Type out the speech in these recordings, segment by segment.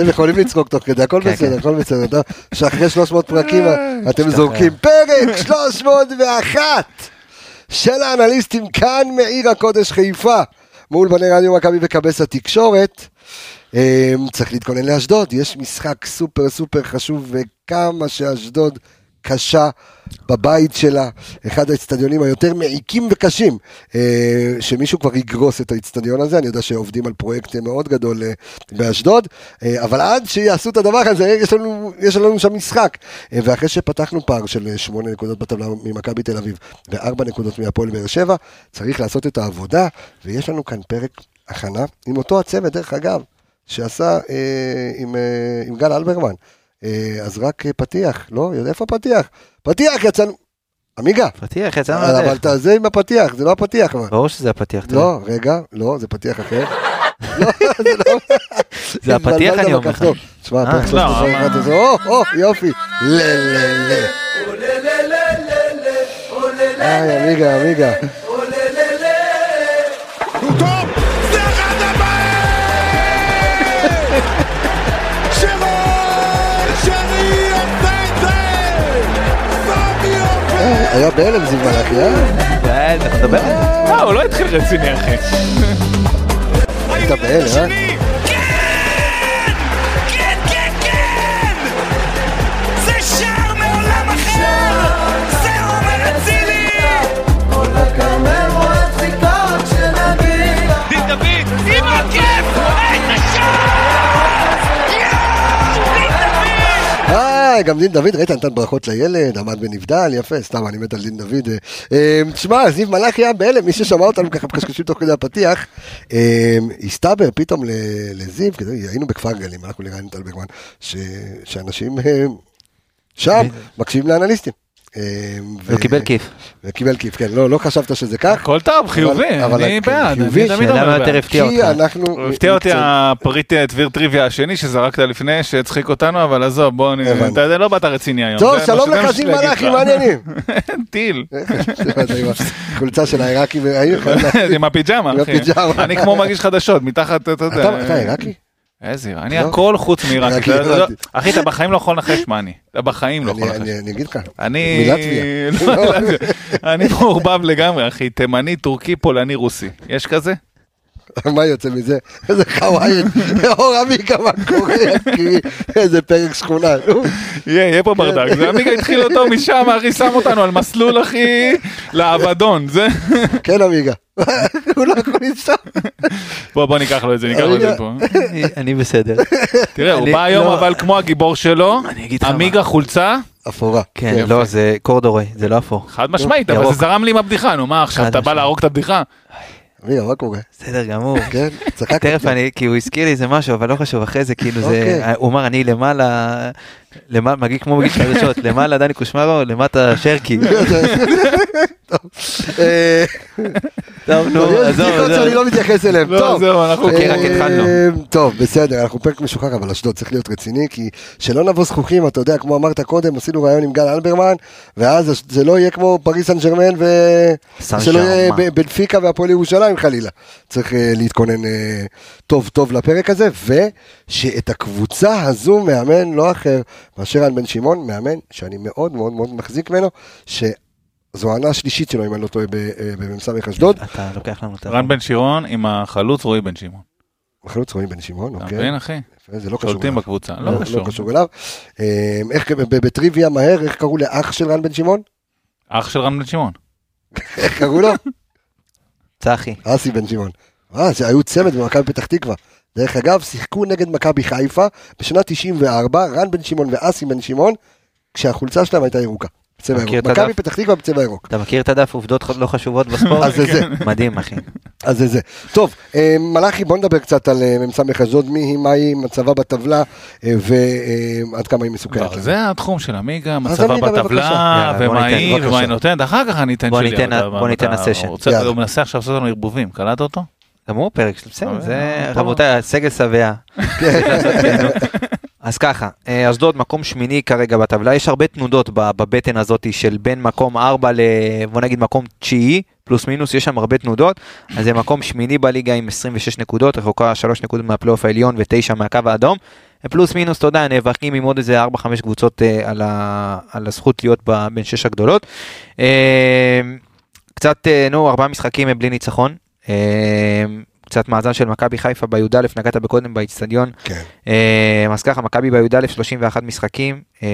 אתם יכולים לצחוק תוך כדי, הכל כן, בסדר, כן. הכל בסדר. שאחרי 300 פרקים אתם משתחרר. זורקים פרק 301 של האנליסטים כאן מעיר הקודש חיפה מול בני רדיו מכבי וקבס התקשורת. אה, צריך להתכונן לאשדוד, יש משחק סופר סופר חשוב וכמה שאשדוד קשה בבית שלה, אחד האצטדיונים היותר מעיקים וקשים, אה, שמישהו כבר יגרוס את האצטדיון הזה, אני יודע שעובדים על פרויקט מאוד גדול אה, באשדוד, אה, אבל עד שיעשו את הדבר הזה, יש לנו, יש לנו שם משחק. ואחרי שפתחנו פער של אה, שמונה נקודות בטבלה ממכבי תל אביב וארבע נקודות מהפועל באר שבע, צריך לעשות את העבודה, ויש לנו כאן פרק הכנה עם אותו הצוות, דרך אגב, שעשה אה, עם, אה, עם גל אלברמן. אה, אז רק אה, פתיח, לא? איפה פתיח? פתיח יצאנו... עמיגה, פתיח, יצאנו אבל לדרך. אתה זה עם הפתיח, זה לא הפתיח. אבל. ברור שזה הפתיח. לא, רגע, לא, זה פתיח אחר. לא, זה לא. זה הפתיח, אני אומר לך. תשמע, פרק שלוש לא, מאות אבל- הזה, או, או, יופי. ל, ל, ל. איי, עמיגה, עמיגה. הוא טוב! זה אחד הבעיה! היה בהלם זיו מלאכי, אה? אתה מדבר? לא, הוא לא התחיל רציני, אחי. היית בהלם, אה? גם דין דוד, ראית, נתן ברכות לילד, עמד בנבדל, יפה, סתם, אני מת על דין דוד. אה, אה, תשמע, זיו מלאכי היה בהלם, מי ששמע אותנו ככה מקשקשים תוך כדי הפתיח, אה, הסתבר פתאום לזיו, היינו בכפר גלים, הלכנו לראיין ש- שאנשים אה, שם מקשיבים לאנליסטים. ו- הוא קיבל כיף. וקיבל כיף, כן, לא לא חשבת שזה כך. הכל טוב, חיובי, אני בעד. חיובי, אני תמיד שאלה אומר מה יותר בעד. הפתיע אותך. אנחנו... הוא הפתיע אותי. הפריט דביר טריוויה השני שזרקת לפני שהצחיק אותנו אבל עזוב בוא. אתה יודע לא באת רציני היום. טוב, שלום לי מלאכי, מה. העניינים? טיל. חולצה של העיראקי, עם הפיג'מה אחי. אני כמו מגיש חדשות מתחת אתה יודע. אתה עיראקי? איזה אני לא? הכל חוץ אתה יודע, הבנתי. אחי אתה בחיים לא יכול לנחש מה אני. אתה בחיים לא יכול לנחש. אני אגיד לך. אני... מלטביה. לא, לא, אני מעורבב לגמרי אחי תימני טורקי פולני רוסי יש כזה? מה יוצא מזה? איזה חוויין, אור עמיקה, מה קורה? איזה פרק שכונה. יהיה, פה ברדק, זה עמיגה התחיל אותו משם, אחי, שם אותנו על מסלול, אחי, לאבדון, זה... כן, עמיגה. הוא לא יכול לנסוע. בוא, בוא ניקח לו את זה, ניקח לו את זה פה. אני- בסדר. תראה, הוא בא היום לא. אבל כמו הגיבור שלו. עמיגה חולצה, אפורה. כן, לא, זה קורדורי, זה לא אפור. חד משמעית, אבל. זה זרם לי עם הבדיחה, נו מה עכשיו, אתה בא. להרוג את הבדיחה? עמיגה, מה קורה? בסדר גמור. כן, צחקתי. תכף אני, כי הוא הזכיר לי איזה משהו, אבל לא חשוב, אחרי זה כאילו אוקיי. זה, הוא אמר אני למעלה, למעלה, מגיע כמו מגיש חדשות, למעלה דני קושמרו, למטה שרקי. אה, טוב, נו, טוב, יש עזוב, עזוב. שאני לא מתייחס אליהן. לא, טוב. זהו, אנחנו... אוקיי, רק אה, התחלנו. טוב, בסדר, אנחנו פרק משוחרר, אבל אשדוד צריך להיות רציני, כי שלא נבוא זכוכים, אתה יודע, כמו אמרת קודם, עשינו ראיון עם גל אלברמן, ואז זה לא יהיה כמו פריס סן ג'רמן, ו... סן שלא יהיה בנפיקה והפועל ירושלים חלילה. צריך אה, להתכונן אה, טוב טוב לפרק הזה, ושאת הקבוצה הזו מאמן לא אחר מאשר רן בן שמעון, מאמן שאני מאוד מאוד מאוד מחזיק ממנו, שזו העונה השלישית שלו, אם אני לא טועה, ב- אה, במ"ס אשדוד. אתה לוקח לנו את ה... רן בן שירון עם החלוץ רועי בן שמעון. מחלוץ רואים בן שמעון, אתה אוקיי. מבין אחי? זה לא קשור שולטים אליו. בקבוצה, לא, לא לא קשור. קשור אליו. אה, איך, ב- ב- בטריוויה מהר, איך קראו לאח של רן בן שמעון? אח של רן בן שמעון. איך קראו לו? צחי. אסי בן שמעון. אה, זה היו צמד במכבי פתח תקווה. דרך אגב, שיחקו נגד מכבי חיפה בשנת 94, רן בן שמעון ואסי בן שמעון, כשהחולצה שלהם הייתה ירוקה. בצבע ירוק. מכבי? פתח תקווה בצבע ירוק. אתה מכיר את הדף עובדות לא חשובות בספורט? אז זה זה. מדהים אחי. אז זה זה. טוב, אה, מלאכי, בוא נדבר קצת על אה, מ"ס אשדוד, מי היא, מה היא, מצבה בטבלה, אה, ועד כמה היא מסוכנת. לא, זה התחום של עמיגה, מצבה. בטבלה, ומה ניתן, היא. ומה היא נותנת, אחר כך אני אתן בוא שלי. בוא ניתן הסשן. הוא מנסה עכשיו לעשות לנו ערבובים, קלט אותו? גם הוא פרק של בסדר, אבל, זה. רבותיי, סגל שבע. אז ככה, אה, אשדוד מקום שמיני כרגע בטבלה, יש הרבה תנודות בבטן הזאת של בין מקום 4 ל... בוא נגיד מקום תשיעי, פלוס מינוס, יש שם הרבה תנודות, אז זה מקום שמיני בליגה עם 26 נקודות, רחוקה 3 נקודות מהפלייאוף העליון ו-9 מהקו האדום, פלוס מינוס, אתה יודע, נאבקים עם עוד איזה 4-5 קבוצות אה, על, ה, על הזכות להיות בין שש הגדולות. אה, קצת, נו, ארבעה משחקים הם בלי ניצחון. אה, קצת מאזן של מכבי חיפה בי"א, נגעת בקודם באיצטדיון. כן. אה, אז ככה, מכבי בי"א 31 משחקים, אה,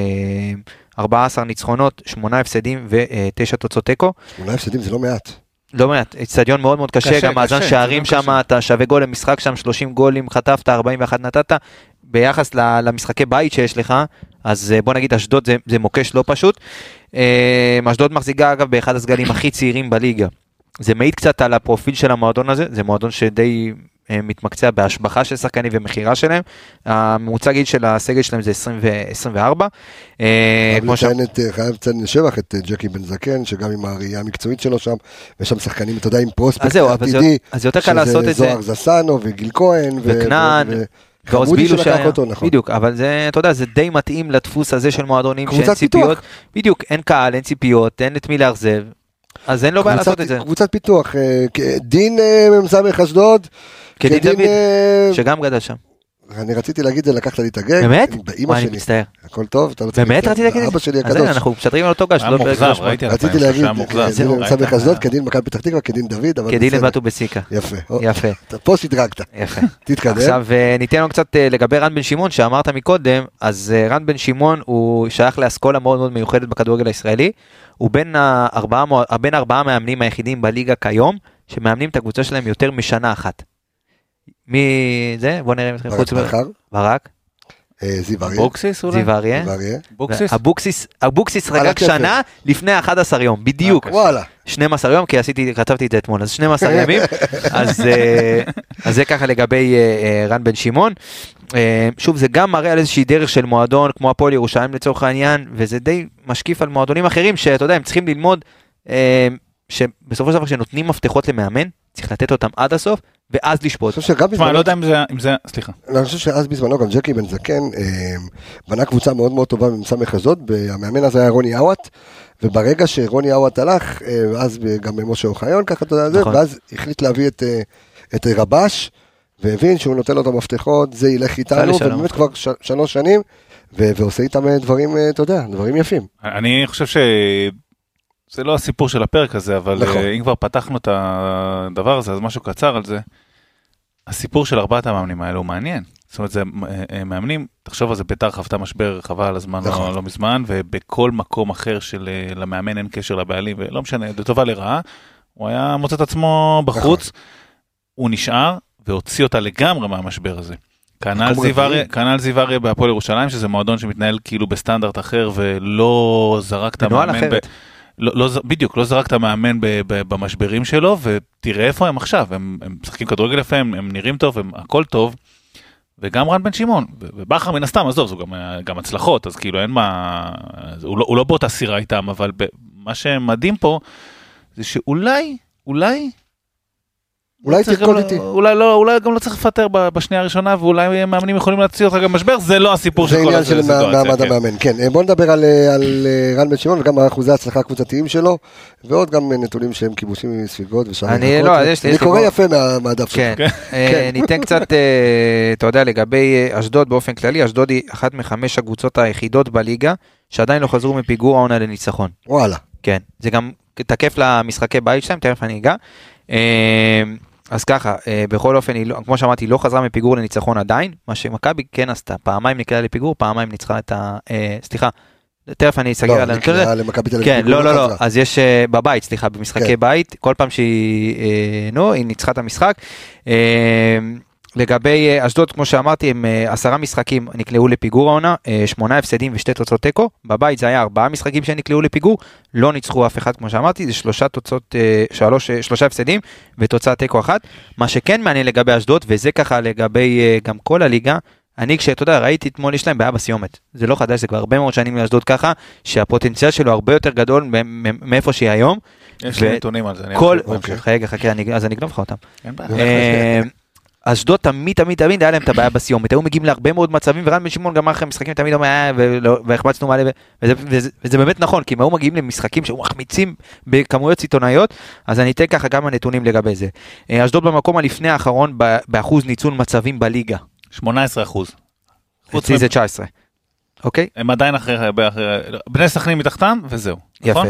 14 ניצחונות, 8 הפסדים ו-9 תוצאות תיקו. שמונה הפסדים זה לא מעט. לא מעט, איצטדיון מאוד מאוד קשה, קשה, גם מאזן שערים שם. אתה שווה גול למשחק שם, 30 גולים חטפת, 41 נתת, ביחס ל- למשחקי בית שיש לך, אז אה, בוא נגיד אשדוד זה, זה מוקש לא פשוט. אשדוד מחזיקה אגב באחד הסגלים הכי צעירים בליגה. זה מעיד קצת על הפרופיל של המועדון הזה, זה מועדון שדי אה, מתמקצע בהשבחה של שחקנים ומכירה שלהם. הממוצע גיל של הסגל שלהם זה 20 ו-24. חייב כמו ש... לציין את, אה, חייב לציין לשבח את אה, ג'קי בן זקן, שגם עם הראייה המקצועית שלו שם, ויש שם שחקנים, אתה יודע, עם פרוספקט עתידי, אז זה יותר קל לעשות את זה. זוהר זסנו וגיל כהן, וכנען, ועוז בילו שהיה, אותו, נכון. בדיוק, אבל זה, אתה יודע, זה די מתאים לדפוס הזה של מועדונים שאין קבוצת ציפיות, פיתוח. בדיוק, אין קהל, אין ציפיות, אין את מי לאכזב, אז אין לו בעיה לעשות את זה, קבוצת פיתוח, אה, דין אה, מ"ס אשדוד, כדין דוד, אה, שגם גדל שם, אני רציתי להגיד את זה, לקחת לי את הגג, באמת? באמא וואי, אני שלי, מצטער, הכל טוב, אתה לא צריך באמת להתנצל. רצית להגיד את אבא זה? שלי אז הנה, הקדוש, אנחנו משדרים על אותו גש, היה לא מאוכזב. ראיתי רציתי להגיד, מ"ס ראית? אשדוד, כדין מכבי פתח תקווה, כדין דוד, אבל כדין. לבטו בסיקה, יפה, יפה, אתה פה שדרגת, יפה. תתקדם. עכשיו אה, ניתן לו קצת אה, לגבי רן בן שמעון שאמרת מקודם, אז אה, רן בן שמעון הוא שייך לאסכולה מאוד מאוד מיוחדת בכדורגל הישראלי, הוא בין ארבעה מאמנים היחידים בליגה כיום, שמאמנים את הקבוצה שלהם יותר משנה אחת. מי זה? בוא נראה אם ברק חוץ מ... ברק, אה, זיו אריה, אבוקסיס אולי? זיו אריה. אבוקסיס? אבוקסיס, אבוקסיס חגג. שנה לפני 11 יום, בדיוק. אה, וואלה, 12 יום, כי עשיתי, כתבתי את זה אתמול, אז 12 ימים, אז, אה, אז זה ככה לגבי רן בן שמעון. שוב, זה גם מראה על איזושהי דרך של מועדון, כמו הפועל ירושלים לצורך העניין, וזה די משקיף על מועדונים אחרים, שאתה יודע, הם צריכים ללמוד, שבסופו של דבר כשנותנים מפתחות למאמן, צריך לתת אותם עד הסוף, ואז אני לשפוט. חושב שגם תשמע, אני בזמנו, לא יודע אם זה, סליחה. אני חושב שאז בזמנו גם ג'קי בן זקן אה, בנה קבוצה מאוד מאוד טובה במ"ס אשדוד, המאמן הזה היה רוני עוואט, וברגע שרוני עוואט הלך, אה, ואז גם משה אוחיון, ככה אתה יודע, נכון. ואז החליט להביא את, אה, את רבש, והבין שהוא נותן לו את המפתחות, זה ילך איתנו. ובאמת כבר ש- שלוש שנים, ו- ועושה איתם דברים, אתה יודע, דברים יפים. אני חושב ש... זה לא הסיפור של הפרק הזה, אבל נכון. אה, אם כבר פתחנו את הדבר הזה, אז משהו קצר על זה. הסיפור של ארבעת המאמנים האלה הוא מעניין. זאת אומרת, זה אה, אה, מאמנים, תחשוב על זה, ביתר חוותה משבר חבל על הזמן נכון. לא, לא מזמן, ובכל מקום אחר של אה, למאמן אין קשר לבעלים, ולא משנה, לטובה לרעה, הוא היה מוצא את עצמו בחוץ, נכון. הוא נשאר והוציא אותה לגמרי מהמשבר הזה. כנ"ל מקום זיו רביעי. אריה- כנ"ל זיו אריה בהפועל ירושלים, שזה מועדון שמתנהל כאילו בסטנדרט אחר, ולא זרק את המאמן. לא, לא, בדיוק, לא זרק את המאמן ב, ב, במשברים שלו, ותראה איפה הם עכשיו, הם, משחקים כדורגל יפה, הם, הם נראים טוב, הם הכל טוב, וגם רן בן שמעון, ובכר מן הסתם, עזוב, זו גם, גם הצלחות, אז כאילו אין מה, הוא לא, הוא לא באותה סירה איתם, אבל ב, מה שמדהים פה, זה שאולי, אולי, אולי צריך תרקוד איתי. אולי, לא, אולי גם לא צריך לפטר ב- בשנייה הראשונה, ואולי מאמנים יכולים להציע אותך גם משבר, זה לא הסיפור זה של כל עניין של הסיטואציה. מעמד כן. המאמן, כן. אה, בוא נדבר על, אה, על אה, רן בן שמעון וגם על אחוזי ההצלחה הקבוצתיים שלו, ועוד גם נתונים שהם כיבושים מספיגות ושם. אני- לא, יש לי- אני קורא פה- יפה מה- מהדף שלך. כן, אה, ניתן קצת, אתה יודע, לגבי אשדוד באופן כללי, אשדוד היא אחת מחמש הקבוצות היחידות בליגה, שעדיין לא חזרו מפיגור העונה לניצחון. וואלה. כן, זה גם תקף למשחקי בית שלהם, תכף אני אגע. אה, אז ככה, אה, בכל אופן, היא לא, כמו שאמרתי, היא לא חזרה מפיגור לניצחון עדיין, מה שמכבי כן עשתה, פעמיים נקלעה לפיגור, פעמיים ניצחה את ה... אה, סליחה, תכף אני אסתכל לא, על הנתון הזה. נקלעה למכבי תל אביב. כן, לא, לא, לא, חזרה. אז יש אה, בבית, סליחה, במשחקי כן. בית, כל פעם שהיא, נו, היא ניצחה את המשחק. לגבי אה, אשדוד, כמו שאמרתי, הם אה, עשרה משחקים נקלעו לפיגור העונה, אה, שמונה הפסדים ושתי תוצאות תיקו. בבית זה היה ארבעה משחקים שנקלעו לפיגור, לא ניצחו אף אחד, כמו שאמרתי, זה שלושה תוצאות, שלוש, שלושה הפסדים ותוצאת תיקו אחת. מה שכן מעניין לגבי אשדוד, וזה ככה לגבי גם כל הליגה, אני כשאתה יודע, ראיתי אתמול יש להם בעיה בסיומת. זה לא חדש, זה כבר הרבה מאוד שנים לאשדוד ככה, שהפוטנציאל שלו הרבה יותר גדול מאיפה שהיא היום. יש לי נתונים על זה. רגע, חכה, אז אני אגנוב לך אותם. אשדוד תמיד תמיד תמיד היה להם את הבעיה בסיומת, היו מגיעים להרבה מאוד מצבים ורן בן שמעון גם אחרי משחקים תמיד אומר "אה, והחמצנו מלא ו- וזה- באמת נכון כי הם היו מגיעים למשחקים שהיו מחמיצים בכמויות סיטונאיות אז אני אתן ככה כמה נתונים לגבי זה. אה, אשדוד במקום הלפני האחרון באחוז ניצול מצבים בליגה. 18 אחוז. אצלי זה 19. אוקיי? הם עדיין אחרי, אחרי, בני סכנין מתחתם וזהו. יפה. נכון?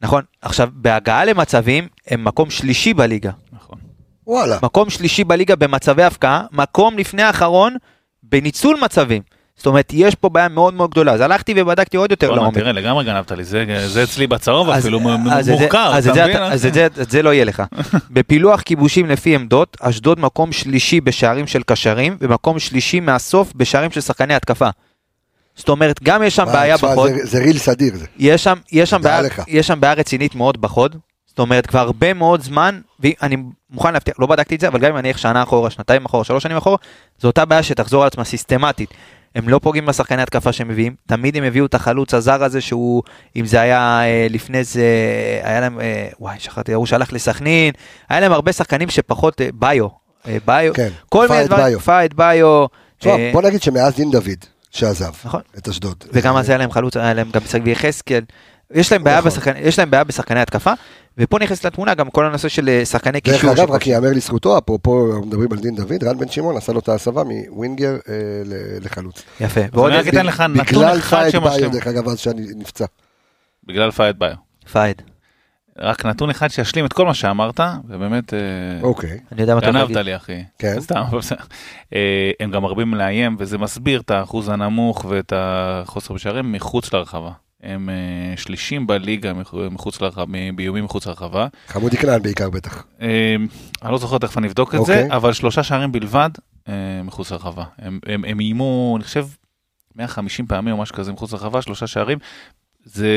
נכון. עכשיו, בהגעה למצבים, הם מקום שלישי בליגה. וואלה. מקום שלישי בליגה במצבי הפקעה, מקום לפני האחרון בניצול מצבים. זאת אומרת, יש פה בעיה מאוד מאוד גדולה. אז הלכתי ובדקתי עוד יותר לעומק. תראה, לגמרי גנבת לי, זה זה אצלי בצהוב אז- אפילו, מוחקר, אז אתה מבין? אז את זה- זה לא יהיה לך. בפילוח כיבושים לפי עמדות, אשדוד מקום שלישי בשערים של קשרים, ומקום שלישי מהסוף בשערים של שחקני התקפה. זאת אומרת, גם יש שם בעיה בחוד, זה- זה ריל סדיר זה. יש שם, יש שם דע בעיה, לך. יש שם בעיה רצינית מאוד בחוד. זאת אומרת, כבר הרבה מאוד זמן, ואני מוכן להבטיח, לא בדקתי את זה, אבל גם אם אני אלך שנה אחורה, שנתיים אחורה, שלוש שנים אחורה, זו אותה בעיה שתחזור על עצמה סיסטמטית. הם לא פוגעים בשחקני התקפה שהם מביאים, תמיד הם הביאו את החלוץ הזר הזה שהוא, אם זה היה אה, לפני זה, היה להם, אה, וואי, שכחתי, ההוא שהלך לסכנין, היה להם הרבה שחקנים שפחות, אה, ביו, אה, ביו, כן, כל מיני דברים, ביו. פאיד ביו, תשמע, אה, בוא נגיד שמאז דין דוד, שעזב נכון. את אשדוד. וגם אז היה להם חלוץ, היה להם גם שגיא יחזקאל. יש להם בעיה נכון. בשחקני- יש להם בעיה בשחקני התקפה, ופה נכנס לתמונה גם כל הנושא של אה, שחקני דרך קישור. אגב, שפה- רק ייאמר לזכותו, אפרופו מדברים על דין דוד, רן בן שמעון עשה לו את ההסבה מווינגר אה, לחלוץ. יפה. אז ועוד אני רק אתן לך נתון בגלל אחד פייד ביו, שמשלים, דרך אגב, אז שאני נפצע. בגלל פייד ביו. פייד. רק נתון אחד שישלים את כל מה שאמרת, ובאמת אה, אוקיי, אני יודע מה אתה גנבת. לי אחי. כן. סתם, אבל בסדר. אה, הם גם מרבים לאיים, וזה מסביר את האחוז הנמוך ואת החוסר בשערים מחוץ לרחבה. הם אה, שלישים בליגה מח- מחוץ לרחבה, באיומים מחוץ לרחבה. חמודי כנען בעיקר בטח. אה, אני לא זוכר, תכף אני אבדוק את אוקיי. זה, אבל שלושה שערים בלבד אה, מחוץ לרחבה. הם- איימו, אני חושב, 150 פעמים או משהו כזה מחוץ לרחבה, שלושה שערים. זה,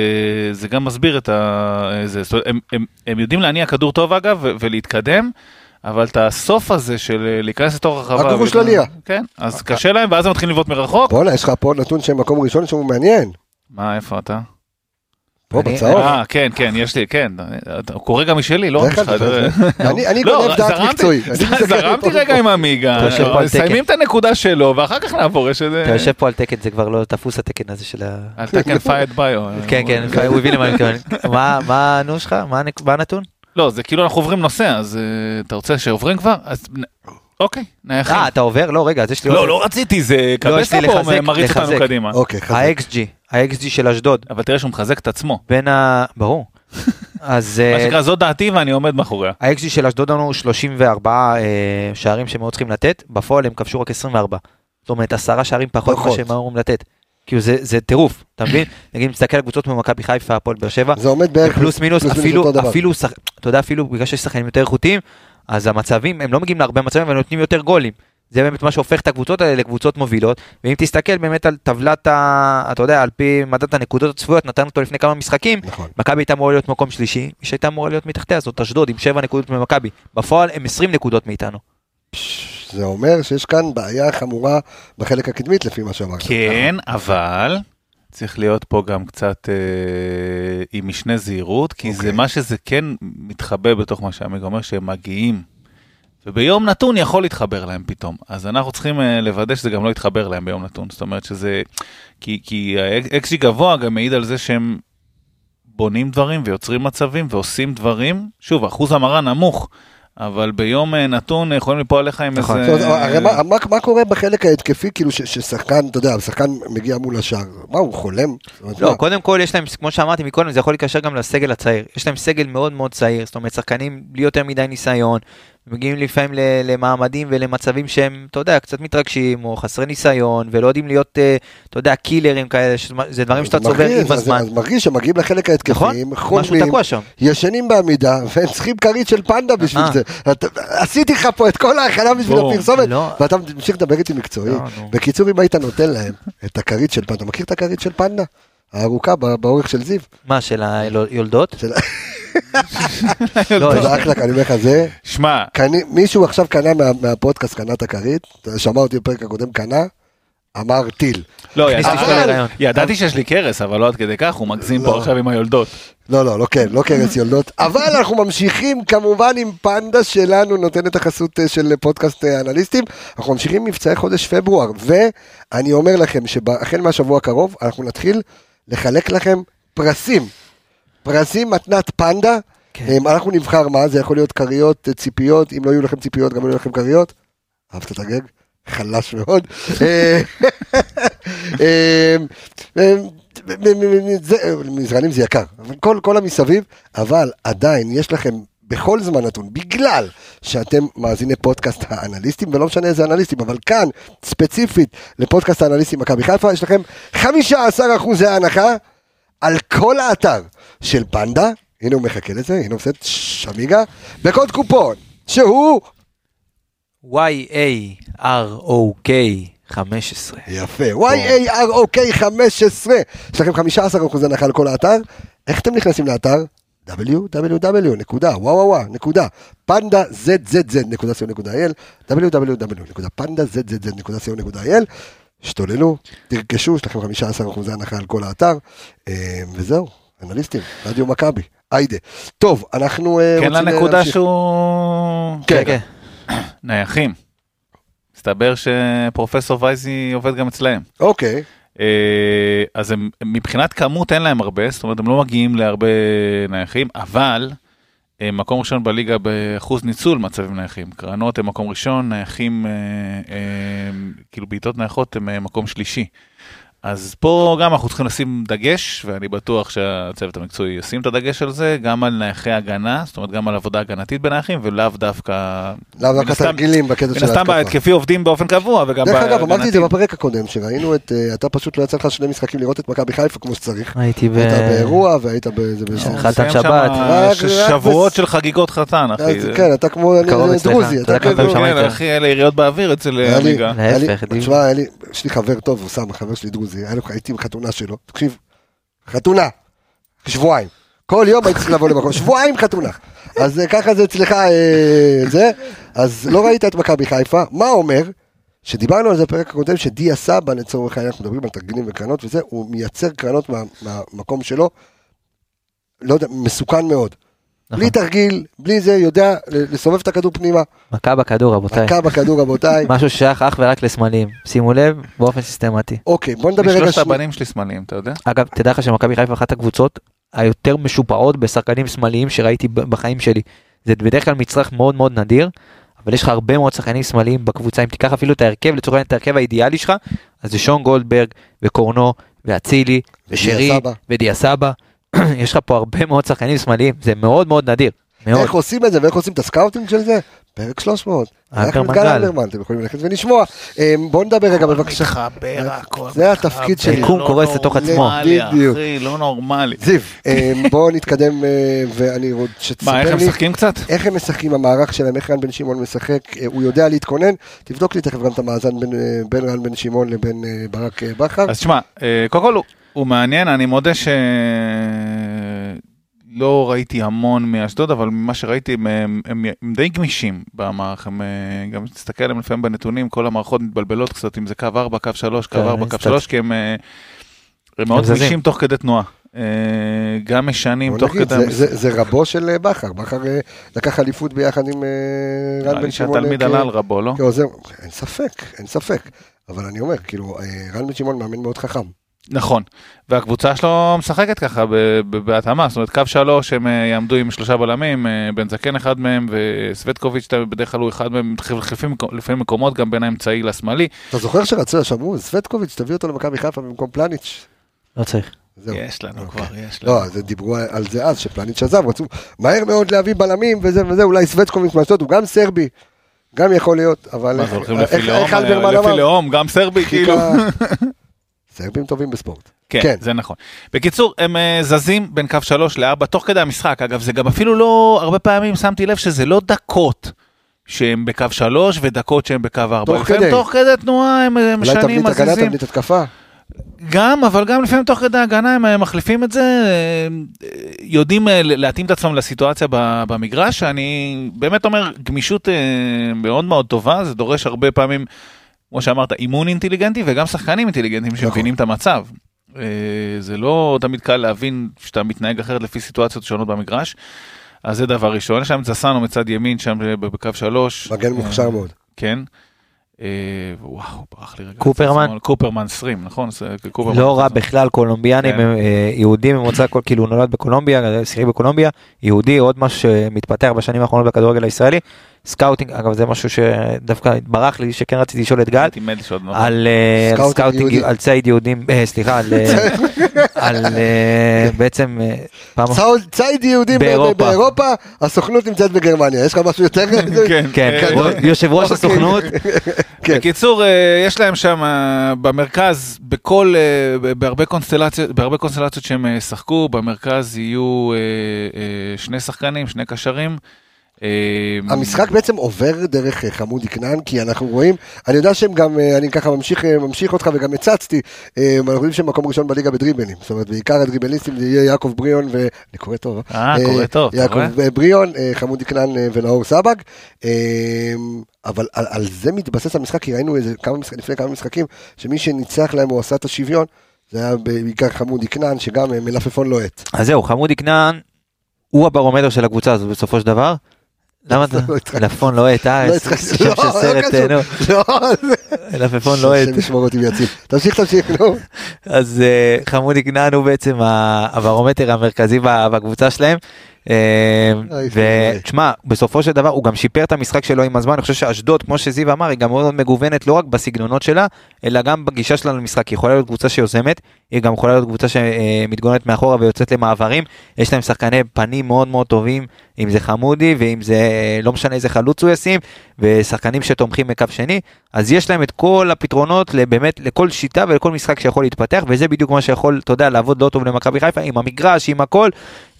זה גם מסביר את ה... זה, זאת אומרת, הם, הם, הם יודעים להניע כדור טוב אגב ו- ולהתקדם, אבל את הסוף הזה של אה, להיכנס לתוך הרחבה... הגרוש ו- ללירה. כן, אז קשה להם ואז הם מתחילים לבעוט מרחוק. בואנה, יש לך פה נתון שהם מקום ראשון שהוא מעניין. מה, איפה אתה? פה בצהוב. אה, כן, כן, יש לי, כן. אתה קורא גם משלי, לא רק בדרך שלך. זה- אני אני לא, גונב דעת זרמתי- מקצועית. אני מסתכל זרמתי רגע. עם עמיגה. מסיימים את הנקודה שלו ואחר כך נעבור, יש איזה... אתה יושב פה על תקן, זה כבר לא תפוס התקן הזה של ה... על תקן פייד ביו. כן, כן, הוא הבין למה אני מתכוון. מה- מה הנו שלך? מה הנתון? לא, זה כאילו אנחנו עוברים נושא, אז אה, אתה רוצה שעוברים כבר? אז אוקיי, נייחים. אה, אתה עובר? לא, רגע, אז יש לי... לא, לא רציתי, זה יש קבסה לי פה לחזק, מריץ אותנו לחזק. קדימה. אוקיי, חזק. ה-XG, ה-XG של אשדוד, אבל תראה שהוא מחזק את עצמו. בין ה... ברור. אז... מה אה, שנקרא, זו דעתי ואני עומד מאחוריה. ה-XG של אשדוד לנו 34 אה, שערים שהם מאוד צריכים לתת, בפועל הם כבשו רק 24. זאת אומרת, עשרה שערים פחות ממה. שהם אמורים לתת. כאילו זה, זה טירוף, אתה מבין? נגיד, מסתכל על קבוצות כמו מכבי חיפה, הפועל באר שבע, זה עומד בערך פלוס מינוס, אפילו, אותו דבר. אפילו, שח... אתה יודע, אפילו בגלל שיש שחקנים יותר איכותיים, אז המצבים, הם לא מגיעים להרבה מצבים, אבל נותנים יותר גולים. זה באמת מה שהופך את הקבוצות האלה לקבוצות מובילות, ואם תסתכל באמת על טבלת ה... אתה יודע, על פי מדד הנקודות הצפויות, נתנו אותו לפני כמה משחקים, נכון. מכבי הייתה אמורה להיות מקום שלישי, מי שהייתה אמורה להיות מתחתיה זאת אשדוד עם 7 נקודות ממכבי. בפועל הם 20 נקודות מאיתנו. זה אומר שיש כאן בעיה חמורה בחלק הקדמית לפי מה שאמרת. כן, אבל צריך להיות פה גם קצת אה, עם משנה זהירות, כי זה אוקיי. מה שזה כן מתחבא בתוך מה שעמיג אומר, שהם מגיעים. וביום נתון יכול להתחבר להם פתאום. אז אנחנו צריכים אה, לוודא שזה גם לא יתחבר להם ביום נתון. זאת אומרת שזה... כי, כי האקסג'י גבוה גם מעיד על זה שהם בונים דברים ויוצרים מצבים ועושים דברים. שוב, אחוז המרה נמוך, אבל ביום אה, נתון יכולים ליפול עליך עם נכון. איזה... הרי מה- מה- מה קורה בחלק ההתקפי, כאילו ש- ששחקן, אתה יודע, שחקן מגיע מול השער, מה הוא חולם? לא, מה? קודם כל יש להם, כמו שאמרתי מקודם, זה יכול להיקשר גם לסגל הצעיר. יש להם סגל מאוד מאוד צעיר, זאת אומרת, שחקנים בלי יותר מדי ניסיון, מגיעים לפעמים למעמדים ולמצבים שהם, אתה יודע, קצת מתרגשים, או חסרי ניסיון, ולא יודעים להיות, אה, אתה יודע, קילרים כאלה, שזה דברים שאתה צובר עם הזמן. אז מרגיש שמגיעים לחלק נכון? משהו חולמים. ישנים בעמידה, והם צריכים כרית של פנדה בשביל אה. זה. עשיתי לך פה את כל ההכנה בשביל. הפרסומת, לא. ואתה ממשיך לדבר איתי מקצועי. לא. בקיצור, אם היית נותן להם את הכרית של פנדה, מכיר את הכרית של פנדה? הארוכה באורך של זיו? מה, של היולדות? לא, זה אחלה, אני אומר לך, זה... שמע, מישהו עכשיו קנה מה- מהפודקאסט, קנה את הכרית, שמע אותי בפרק הקודם, קנה, אמר טיל. לא. ידעתי שיש לי קרס, אבל לא עד כדי כך, הוא מגזים פה לא. עכשיו עם היולדות. לא, לא, לא כן, לא קרס יולדות, אבל אנחנו ממשיכים כמובן עם פנדה שלנו, נותן את החסות אה, של פודקאסט אה, אנליסטים, אנחנו ממשיכים מבצעי חודש פברואר, ואני אומר לכם שהחל מהשבוע הקרוב, אנחנו נתחיל לחלק לכם פרסים, פרסים מתנת פנדה, כן. אה, אנחנו נבחר מה, זה יכול להיות כריות, אה, ציפיות, אם לא יהיו לכם ציפיות, גם לא יהיו לכם כריות, אהבת את הגג? חלש מאוד. מזרנים זה יקר, כל, כל המסביב, אבל עדיין יש לכם בכל זמן נתון, בגלל שאתם מאזיני פודקאסט האנליסטים, ולא משנה איזה אנליסטים, אבל כאן, ספציפית לפודקאסט האנליסטים מכבי חיפה, יש לכם 15% הנחה על כל האתר של פנדה, הנה הוא מחכה לזה, הנה הוא עושה שמיגה, בקוד קופון, שהוא, Y-A-R-O-K 15. יפה, Y-A-R-O-K 15, יש לכם 15% הנחה על כל האתר, איך אתם נכנסים לאתר? www. נקודה, וואו וואו וואו, נקודה, פנדה zzz.co.il, www.pandazz.co.il, השתוללו, תרכשו, יש לכם 15% הנחה על כל האתר, אה, וזהו, אנליסטים, רדיו מכבי, היידה. טוב, אנחנו אה, כן רוצים לנקודה להמשיך. שהוא... כן, כן. נייחים. מסתבר שפרופסור וייזי עובד גם אצלהם. אוקיי, אה, אז הם, מבחינת כמות אין להם הרבה, זאת אומרת הם לא מגיעים להרבה נייחים, אבל מקום ראשון בליגה באחוז ניצול מצבים נייחים. קרנות הם מקום ראשון, נייחים, אה, אה, כאילו בעיטות נייחות הם אה, מקום שלישי. אז פה גם אנחנו צריכים לשים דגש, ואני בטוח שהצוות המקצועי ישים את הדגש על זה, גם על נייחי הגנה, זאת אומרת גם על עבודה הגנתית בנייחים, ולאו דווקא... לאו מן דווקא הסתם- תרגילים בקטע מן של הסתם ההתקפה. בהתקפי עובדים באופן קבוע, וגם דרך אגב, אמרתי את זה בהגנתי. בפרק הקודם, שראינו את, אה, אתה פשוט לא יצא לך שני משחקים לראות את מכבי חיפה כמו שצריך. הייתי ב... היית באירוע והיית באיזה... חתן מסיים שבת. שבועות של חגיגות חתן, אחי. אז זה- כן, אתה כמו. דרוזי, אתה שמעתי. כן, אחי, אלה יריות באוויר אצל היה לי- עמיגה. היה לי- להפך, דיוק. תשמע, היה לי- יש לי חבר טוב, אוסאמה, חבר שלי דרוזי, לו- הייתי בחתונה שלו, תקשיב, חתונה, שבועיים. כל יום הייתי צריך לבוא למקום, שבועיים חתונה. אז אה, ככה זה אצלך, אה, זה, אז לא ראית את מכבי חיפה, מה אומר? שדיברנו על זה בפרק הקודם, שדיה סבא, לצורך העניין, אנחנו מדברים על תרגילים וקרנות וזה, הוא מייצר קרנות מה- מהמקום שלו, לא יודע, מסוכן מאוד. נכון. בלי תרגיל, בלי זה, יודע לסובב את הכדור פנימה, מכה בכדור רבותיי. מכה בכדור רבותיי. משהו ששייך אך ורק לשמאליים. שימו לב, באופן סיסטמטי. אוקיי, בוא נדבר רגע שלושת שנייה. הבנים שלי שמאליים, אתה יודע? אגב, תדע לך שמכבי חיפה אחת הקבוצות היותר משופעות בשחקנים שמאליים שראיתי בחיים שלי. זה בדרך כלל מצרך מאוד מאוד נדיר, אבל יש לך הרבה מאוד שחקנים שמאליים בקבוצה. אם תיקח אפילו את ההרכב, לצורך העניין את ההרכב האידיאלי שלך, אז זה שון גולדברג וקורנו ואצילי ושרי, סבא. ודיה סבא. יש לך פה הרבה מאוד שחקנים שמאליים, זה מאוד מאוד נדיר. מאוד. איך עושים את זה ואיך עושים את ה scouting של זה? פרק 300. אנחנו אלברמן גל. אלברמן, אתם יכולים ללכת ולשמוע. אמ, בואו נדבר רגע בבקשה. מתחבר, הכל זה התפקיד שלי. היקום קורס לתוך עצמו. נורמלי, בדיוק. אחי, לא נורמלי. זיו, אמ, בואו נתקדם אה, ואני רוצה שתספר מה, איך הם לי משחקים קצת? איך הם משחקים המערך שלהם, איך רן בן שמעון משחק, אה, הוא יודע להתכונן, תבדוק לי תכף גם את המאזן בין, אה, רן בן שמעון לבין אה, ברק בכר. אז תשמע, קודם כל הוא- מעניין, אני מודה ש... לא ראיתי המון מאשדוד, אבל ממה שראיתי הם, הם, הם, הם די גמישים במערך, הם אה, גם תסתכל עליהם לפעמים בנתונים, כל המערכות מתבלבלות קצת, אם זה קו 4, קו 3, קו כן, 4, קו קצת. 3, כי הם, אה, הם מאוד זזים. גמישים תוך כדי תנועה. אה, גם משנים תוך כדי... זה- זה- זה רבו של בכר, בכר לקח אליפות ביחד עם רן בן שמעון. שהתלמיד עלה על רבו, לא? כעוזר, אין ספק, אין ספק. אבל אני אומר, כאילו, רן בן שמעון מאמן מאוד חכם. נכון, והקבוצה שלו משחקת ככה ב- ב- בהתאמה, זאת אומרת קו שלוש הם אה, יעמדו עם שלושה בלמים, אה, בן זקן אחד מהם וסווטקוביץ' בדרך כלל הוא אחד מהם, לפעמים לפעמים מקומות גם בין האמצעי לשמאלי. אתה זוכר שרצו, שאמרו, סווטקוביץ', תביא אותו למכבי חיפה במקום פלניץ'. לא צריך. זהו. יש לנו אוקיי. כבר, יש לנו. לא, זה דיברו על זה אז, שפלניץ' עזב, רצו מהר מאוד להביא בלמים וזה וזה, אולי סווטקוביץ' מאשדוד, הוא גם סרבי, גם יכול להיות, אבל מה איך- זה הולכים לפי לאום, אלברמן לפי? לאום, גם סרבי כאילו. סרבים טובים בספורט. כן, כן. זה נכון. בקיצור, הם אה, זזים בין קו שלוש לארבע תוך כדי המשחק. אגב, זה גם אפילו לא, הרבה פעמים שמתי לב שזה לא דקות. שהם בקו שלוש ודקות שהם בקו ארבע. תוך לפעמים כדי. תוך כדי תנועה הם אה, אולי משנים, תבנית הגנה, מזיזים. תבנית התקפה. גם, אבל גם לפעמים תוך כדי הגנה הם אה, מחליפים את זה, יודעים להתאים את עצמם לסיטואציה במגרש. אני באמת אומר, גמישות מאוד מאוד טובה, זה דורש הרבה פעמים, כמו שאמרת, אימון אינטליגנטי וגם שחקנים אינטליגנטים נכון. שמבינים את המצב. אה, זה לא תמיד קל להבין שאתה מתנהג אחרת לפי סיטואציות שונות במגרש. אז זה דבר ראשון, יש שם את זסנו מצד ימין שם בקו שלוש. מגן אה, מוכשר מאוד. כן. אה, וואו, ברח לי רגע. קופרמן? קופרמן 20, נכון? לא רע בכלל, קולומביאנים, כן. הם, יהודי ממוצא, כל- כאילו הוא נולד בקולומביה, שיחק בקולומביה, יהודי, עוד משהו שמתפתח בשנים האחרונות בכדורגל הישראלי. scouting, אגב זה משהו שדווקא ברח לי, שכן רציתי לשאול את גל. על אה, על scouting. על ציד יהודים, אה, סליחה, על, אה, בעצם ציד יהודים באירופה. הסוכנות נמצאת בגרמניה. יש לך משהו יותר? כן. כן, יושב ראש אוקיי. הסוכנות, כן. בקיצור, יש להם שם במרכז, בכל, בהרבה קונסטלציות, בהרבה קונסטלציות שהם ישחקו, במרכז יהיו שני שחקנים, שני קשרים. אה, המשחק בעצם עובר דרך אה, חמודי כנען, כי אנחנו רואים, אני יודע שהם גם, אה, אני ככה ממשיך, אה, ממשיך אותך וגם הצצתי, אנחנו יודעים שהם מקום ראשון בליגה בדריבלים, זאת אומרת בעיקר הדריבליסטים זה יהיה יעקב בריאון ו... אני קורא טוב, אה, קורא טוב, אתה יעקב רואה? בריאון, חמודי כנען ונאור סבג, אבל על, על זה מתבסס המשחק, כי ראינו איזה כמה משחק, לפני כמה משחקים, שמי שניצח להם הוא עשה את השוויון, זה היה בעיקר חמודי כנען, שגם מלפפון לוהט. אז זהו, חמודי כנען, הוא הברומטר של הקבוצה הזאת בסופו של דבר. למה אתה, לא התחלתי. מלפפון לוהט, אה, לא איזה התחלתי- שם לא, של לא סרט. אה, נו, לא, מלפפון לוהט. השם ישמור אותי ויציל. תמשיך, תמשיך, נו. אז אה, חמודי כנען הוא בעצם הברומטר המרכזי בקבוצה שלהם. אה. ותשמע, בסופו של דבר הוא גם שיפר את המשחק שלו עם הזמן, אני חושב שאשדוד, כמו שזיו אמר, היא גם מאוד מגוונת לא רק בסגנונות שלה, אלא גם בגישה שלה למשחק. היא יכולה להיות קבוצה שיוזמת, היא גם יכולה להיות קבוצה שמתגוננת מאחורה ויוצאת למעברים. יש להם שחקני פנים מאוד מאוד טובים, אם זה חמודי ואם זה לא משנה איזה חלוץ הוא ישים, ושחקנים שתומכים מקו שני, אז יש להם את כל הפתרונות באמת לכל שיטה ולכל משחק שיכול להתפתח, וזה בדיוק מה שיכול, אתה יודע, לעבוד לא טוב למכבי חיפה, עם המגרש, עם הכל,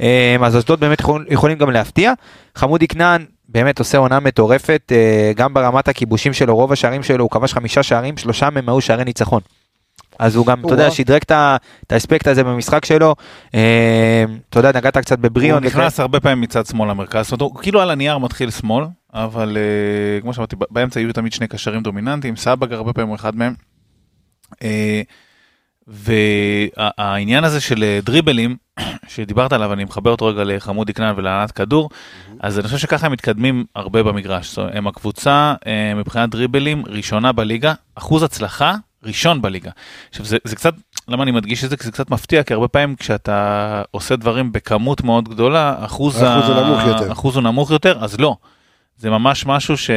אה, אז אשדוד באמת יכול, יכולים גם להפתיע. חמודי כנען באמת עושה עונה מטורפת, אה, גם ברמת הכיבושים שלו, רוב השערים שלו, הוא כבש חמישה שערים, שלושה מהם היו שערי ניצחון. אז הוא גם, אתה יודע. שדרג את האספקט הזה במשחק שלו. אה, אתה יודע, נגעת קצת הוא בבריאון. נכנס הרבה פעמים מצד שמאל למרכז, זאת אומרת, הוא כאילו על הנייר מתחיל שמאל, אבל אה, כמו שאמרתי, באמצע יהיו תמיד שני קשרים דומיננטיים, סבג הרבה פעמים הוא אחד מהם. והעניין הזה של אה, דריבלים, שדיברת עליו, אני מחבר אותו רגע לחמודי כנען ולהנעת כדור, אז אני חושב שככה הם מתקדמים הרבה במגרש. זאת אומרת, הם הקבוצה אה, מבחינת דריבלים ראשונה בליגה, אחוז הצלחה ראשון בליגה. עכשיו זה, זה קצת, למה אני מדגיש את זה? כי זה קצת מפתיע, כי הרבה פעמים כשאתה עושה דברים בכמות מאוד גדולה, אחוז, האחוז הוא נמוך יותר. אחוז הוא נמוך יותר, אז לא. זה ממש משהו ש...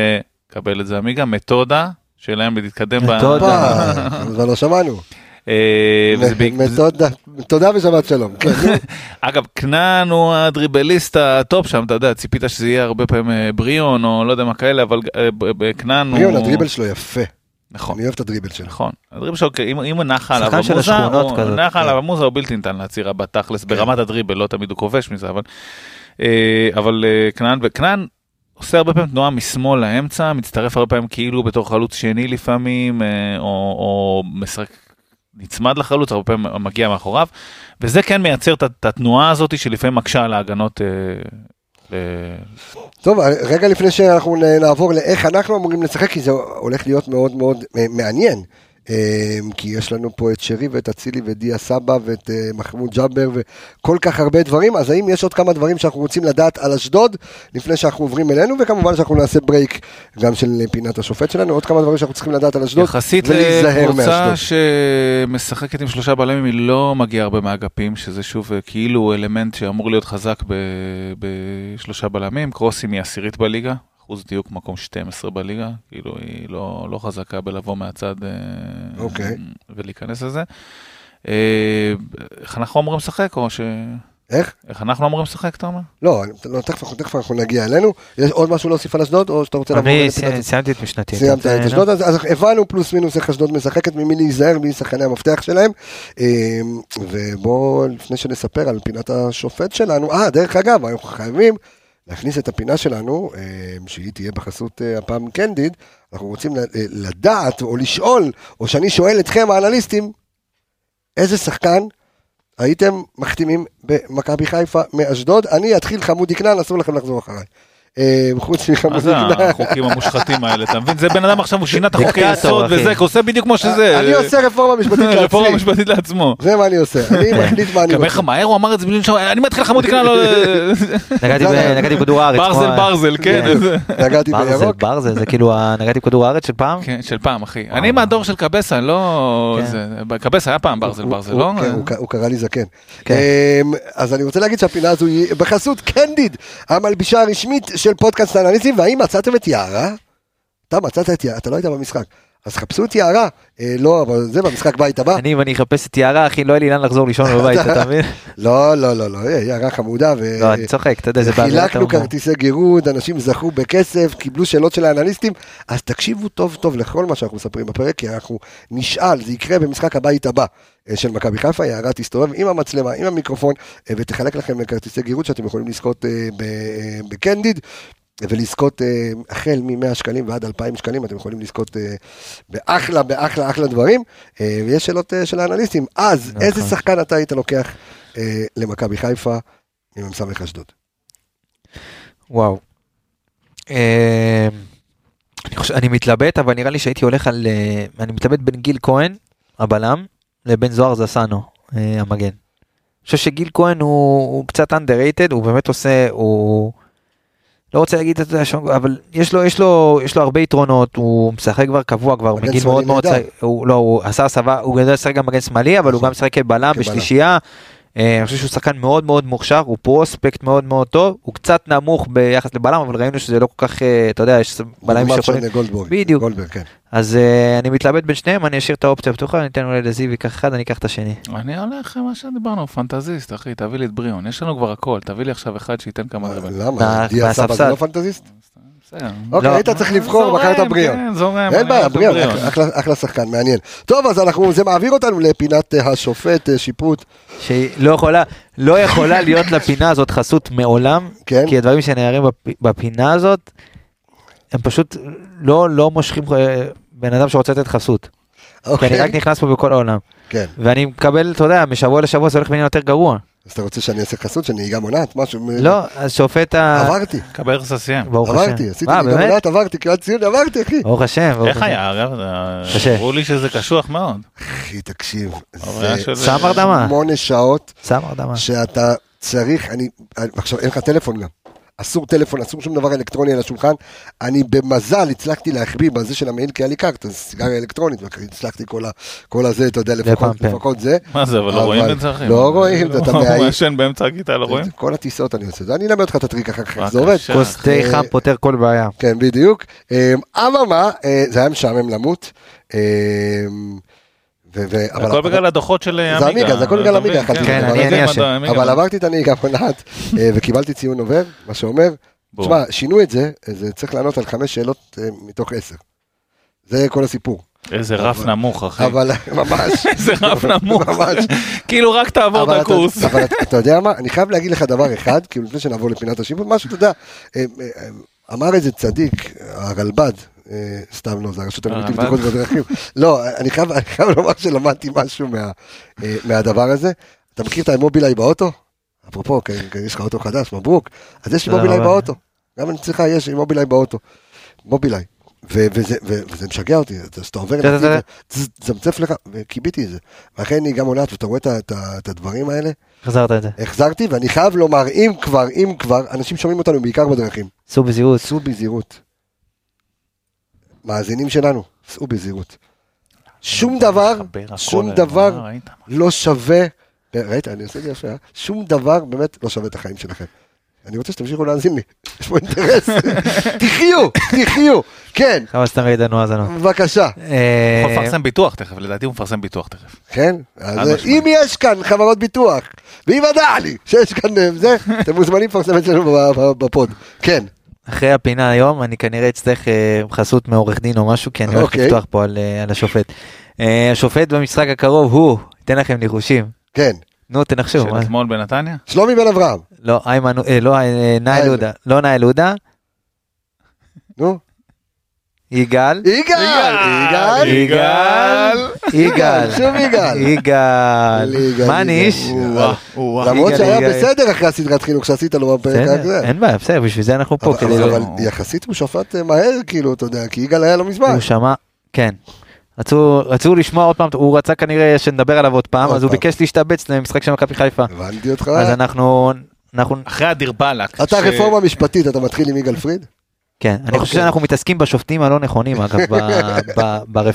קבל את זה עמיגה, מתודה שלהם להתקדם. מתודה. זמן לא שמענו. אה, תודה ושבת שלום. כן. אגב, כנען הוא הדריבליסט ה top שם, אתה יודע, ציפית שזה יהיה הרבה פעמים אה, בריאון או לא יודע מה כאלה, אבל אה, כנען הוא... בריאון, הדריבל שלו יפה. נכון. אני אוהב את הדריבל שלו. נכון, הדריבל שלו, אם אם הוא נחה עליו המוזה, הוא- נחה כן. עליו המוזה הוא בלתי ניתן להצירה בתכלס, ברמת הדריבל, לא תמיד הוא כובש מזה, אבל אבל כנען, וכנען עושה הרבה פעמים תנועה משמאל לאמצע, מצטרף הרבה פעמים כאילו בתור חלוץ שני לפעמים, או או משחק נצמד לחלוץ, הרבה פעמים מגיע מאחוריו, וזה כן מייצר את התנועה הזאת שלפעמים מקשה על ההגנות. אה, ל- טוב, רגע לפני שאנחנו נעבור לאיך אנחנו אמורים לשחק, כי זה הולך להיות מאוד מאוד אה, מעניין. אה, כי יש לנו פה את שרי ואת אצילי ודיה סבא ואת אה, מחמוד ג'אבר וכל כך הרבה דברים, אז האם יש עוד כמה דברים שאנחנו רוצים לדעת על אשדוד לפני שאנחנו עוברים אלינו, וכמובן שאנחנו נעשה break גם של פינת השופט שלנו, עוד כמה דברים שאנחנו צריכים לדעת על אשדוד, יחסית ולהיזהר לקבוצה. שמשחקת עם שלושה בלמים, היא לא מגיעה הרבה מהאגפים, שזה שוב אה, כאילו אלמנט שאמור להיות חזק בשלושה בלמים. קרוסים היא עשירית בליגה, אחוז דיוק מקום 12 בליגה, כאילו היא לא, לא חזקה בלבוא מהצד אה, אוקיי. ולהיכנס לזה. אה, איך אנחנו אמורים לשחק, או ש... איך? איך אנחנו אמורים לשחק, אתה אומר? לא, לא, תכף תכף אנחנו נגיע אלינו. יש עוד משהו להוסיף על אשדוד, או שאתה רוצה לעבור אני סיימתי את משנתי. סיימת את אשדוד, אז, אז הבנו פלוס מינוס איך אשדוד משחקת, ממי להיזהר, מי שחקני המפתח שלהם. אמ, ובואו, לפני שנספר על פינת השופט שלנו, אה, דרך אגב, אנחנו חייבים להכניס את הפינה שלנו, אמ, שהיא תהיה בחסות אה, הפעם קנדיד, אנחנו רוצים אה, לדעת או לשאול, או שאני שואל אתכם האנליסטים, איזה שחקן הייתם מחתימים במכבי חיפה מאשדוד? אני אתחיל חמודי כנען, אסור לכם לחזור אחריי. אמ, חוץ מה מחמודי זה. החוקים המושחתים האלה, אתה מבין? זה בן אדם עכשיו, הוא שינה את החוקי דיקטטור, יסוד אחי. וזה, הוא עושה בדיוק כמו שזה. אני עושה רפורמה משפטית רפורמה לעצמי. משפטית לעצמו. זה מה אני עושה, אני מחליט מה אני גם איך. מהר הוא אמר את זה בלי לשאול, אני מתחיל חמודי כנען, לא... נגעתי ב- זה- נגעתי בכדור הארץ. ברזל ברזל, כן. איזה- נגעתי ברזל, בירוק. ברזל, זה כאילו, נגעתי בכדור הארץ של פעם? כן, של פעם, אחי. אני מהדור של קבסה, לא... כן. קבסה היה פעם ברזל ברזל, לא? כן, הוא קרא לי זקן. כן. אמ, אז אני רוצה להגיד שהפינה הזו היא בחסות קנדיד, המלבישה הרשמית של פודקאסט האנליסטים, והאם מצאתם את יערה? אתה מצאת את יערה, אתה לא היית במשחק. אז חפשו את יערה, אה, לא, אבל זה במשחק בית הבא. אני, אם אני אחפש את יערה, אחי, לא יהיה לי לאן לחזור לישון בבית, אתה מבין? לא, לא, לא, לא, אה, יערה חמודה. לא, אני צוחק, אתה יודע, זה באווירת חילקנו. כרטיסי גירוד, אנשים זכו בכסף, קיבלו שאלות של האנליסטים, אז תקשיבו טוב טוב לכל מה שאנחנו מספרים בפרק, כי אנחנו נשאל, זה יקרה במשחק הבית הבא אה, של מכבי חיפה, יערה תסתובב עם המצלמה, עם המיקרופון, ותחלק לכם כרטיסי גירוד שאתם יכולים לזכות בקנדיד. ולזכות אה, החל מ-100 שקלים ועד 2,000 שקלים, אתם יכולים לזכות אה, באחלה, באחלה, אחלה דברים. אה, ויש שאלות של האנליסטים. אז, נכון. איזה שחקן אתה היית לוקח למכבי חיפה עם מ"ס אשדוד? וואו. אני חושב- אני מתלבט, אבל נראה לי שהייתי הולך על... אני מתלבט בין גיל כהן, הבלם, לבין זוהר זסנו, המגן. אני חושב שגיל כהן הוא, הוא קצת underrated, הוא באמת עושה, הוא... לא רוצה להגיד את זה, אבל יש לו, יש לו, יש לו הרבה יתרונות, הוא משחק כבר קבוע כבר, מגיל מאוד מאוד הוא לא, הוא עשה הסבה, הוא יודע לשחק גם מגן שמאלי, אבל הוא נכון. גם משחק כבלם. בשלישייה. אה, אני חושב שהוא שחקן מאוד מאוד מוכשר, הוא פרוספקט מאוד מאוד טוב, הוא קצת נמוך ביחס לבלם, אבל ראינו שזה לא כל כך, אה, אתה יודע, יש בלמים שיכולים... שון גולדבורג. בדיוק. גולדברג, כן. אז אה, אני מתלבט בין שניהם, אני אשאיר את האופציה הפתוחה, אני אתן אולי לזיו ייקח אחד, אני אקח את השני. אני הולך מה שדיברנו, פנטזיסט, אחי, תביא לי את בריאון, יש לנו כבר הכל, תביא לי עכשיו אחד שייתן כמה רבעים. למה? מה- דיה סבא זה מהספסל. לא פנטזיסט? בסדר. אוקיי, לא. היית צריך לבחור, בחרת בריאון. כן, זורם. אין בעיה, בריאון. אחלה- שחקן, מעניין. טוב, אז אנחנו, זה מעביר אותנו לפינת אה, השופט, אה, שיפוט. שהיא לא יכולה, לא יכולה להיות לפינה הזאת חסות מעולם, כן. כי הדברים שנערים בפ- בפינה הזאת, הם פשוט לא, לא מושכים אה, בן אדם שרוצה לתת חסות. כי אני אוקיי. רק נכנס פה בכל העולם. כן. ואני מקבל, אתה יודע, משבוע לשבוע זה הולך ונהיה יותר גרוע. אז אתה רוצה שאני אעשה חסות, של נהיגה מונעת, משהו? לא, אז שופט ה... עברתי, קבל רססים. ברוך השם. עברתי, עשיתי אה, נהיגה? מונעת, עברתי, קריאת ציון, עברתי, אחי. ברוך השם, ברוך איך השם. היה, אגב? קשה. אמרו לי שזה קשוח מאוד. אחי, תקשיב, שם הרדמה. שמונה שעות שם הרדמה. שאתה צריך, אני, עכשיו אין לך טלפון גם. אסור טלפון, אסור שום דבר אלקטרוני על השולחן. אני במזל הצלחתי להחביא בזה של המעיל כי היה לי קרקע, זה סיגריה אלקטרונית, הצלחתי כל, ה, כל הזה, אתה יודע, לפחות, לפעפם. לפחות זה. מה זה, אבל אבל לא רואים את זה, אחי? לא רואים, אתה הוא מאיים. מעשן באמצע הכיתה, לא רואים? כל הטיסות אני עושה, זה. אני אלמד אותך את הטריק אחר כך, איך זה. עובד. כוס תה אה, חם פותר כל בעיה. כן, בדיוק. אמ, אממה, אה, זה היה משעמם למות. ו- ו- אבל- הכל בגלל הדוחות של זה עמיגה. עמיגה, זה הכל בגלל אתה עמיגה? יכלתי כן, אני- זה. אשם. אבל עברתי את הנהיגה מונעת אה, וקיבלתי ציון עובר, מה שאומר. תשמע, שינו את זה, זה צריך לענות על חמש שאלות אה, מתוך עשר. זה כל הסיפור. איזה רף נמוך, אחי. אבל ממש, איזה רף נמוך. ממש. כאילו רק תעבור את אתה- הקורס. אבל אתה- יודע מה, אני חייב להגיד לך דבר אחד, כאילו לפני שנעבור לפינת השיפוט, משהו, אתה יודע, אה, אה, אמר איזה צדיק, הרלב"ד, אה, סתם לא, זה הרשות הלאומית הרלב"ד? לבטיחות בדרכים. לא, אני חייב אני לומר שלמדתי משהו אה, מהדבר הזה. אתה מכיר את המובילאיי באוטו? אפרופו, כן, כן, יש לך אוטו חדש, מברוק. אז יש לי מובילאיי. באוטו. גם אצלך יש לי מובילאיי באוטו. מובילאי. ו- וזה, משגע אותי, אז כשאתה עובר נתיב, אתה- זה זמצף לך, וקיביתי את זה. ואחרי נהיגה מונעת, ואתה רואה את את את הדברים האלה, החזרת את זה. החזרתי, ואני חייב לומר, אם כבר, אם כבר, אנשים שומעים אותנו בעיקר בדרכים, סעו בזהירות. סעו בזהירות. מאזינים שלנו, סעו בזהירות. שום דבר, שום. דבר אה? לא שווה, ראית, אני עושה את זה יפה, אה? שום דבר באמת לא שווה את החיים שלכם. אני רוצה שתמשיכו להאזין לי, יש פה אינטרס. תחיו, תחיו, כן, כמה סתם ידענו האזנות. בבקשה. אה, יכול לפרסם ביטוח תכף, לדעתי הוא מפרסם ביטוח תכף. כן? אז אה. אם יש כאן חברות ביטוח, ואם ודע לי שיש כאן אה, זה, אתם מוזמנים לפרסם אצלנו בפוד. כן, אחרי הפינה היום אני כנראה אצטרך אה, חסות מעורך דין או משהו כי אני הולך אוקיי. לפתוח פה על אה, על השופט. אה, השופט במשחק הקרוב הוא, אתן לכם ניחושים. כן. נו תנחשו. של? אתמול בנתניה? שלומי בן אברהם, לא איימן, אה, לא אה, נאיל. עודה, לא נאיל עודה, נו. יגאל, יגאל, יגאל, יגאל, יגאל, שוב יגאל. יגאל, יגאל. או-אה. למרות שהיה. בסדר אחרי הסדרת חינוך שעשית לו בפרק בסדר, הזה. אין בעיה, בסדר, בשביל זה אנחנו פה, אבל- לא... אבל יחסית הוא שפט אה, מהר, כאילו, אתה יודע, כי יגאל היה לא מזמן. הוא שמע, כן. רצו, רצו לשמוע עוד פעם, הוא רצה כנראה שנדבר עליו עוד פעם, עוד אז הוא פעם. ביקש להשתבץ למשחק של מכבי חיפה. הבנתי אותך. אז אנחנו, אנחנו, אחרי הדיר באלק. אתה ש- רפורמה משפטית, אתה מתחיל עם יגאל פריד? כן, אני חושב אוקיי. שאנחנו מתעסקים בשופטים הלא נכונים, אגב,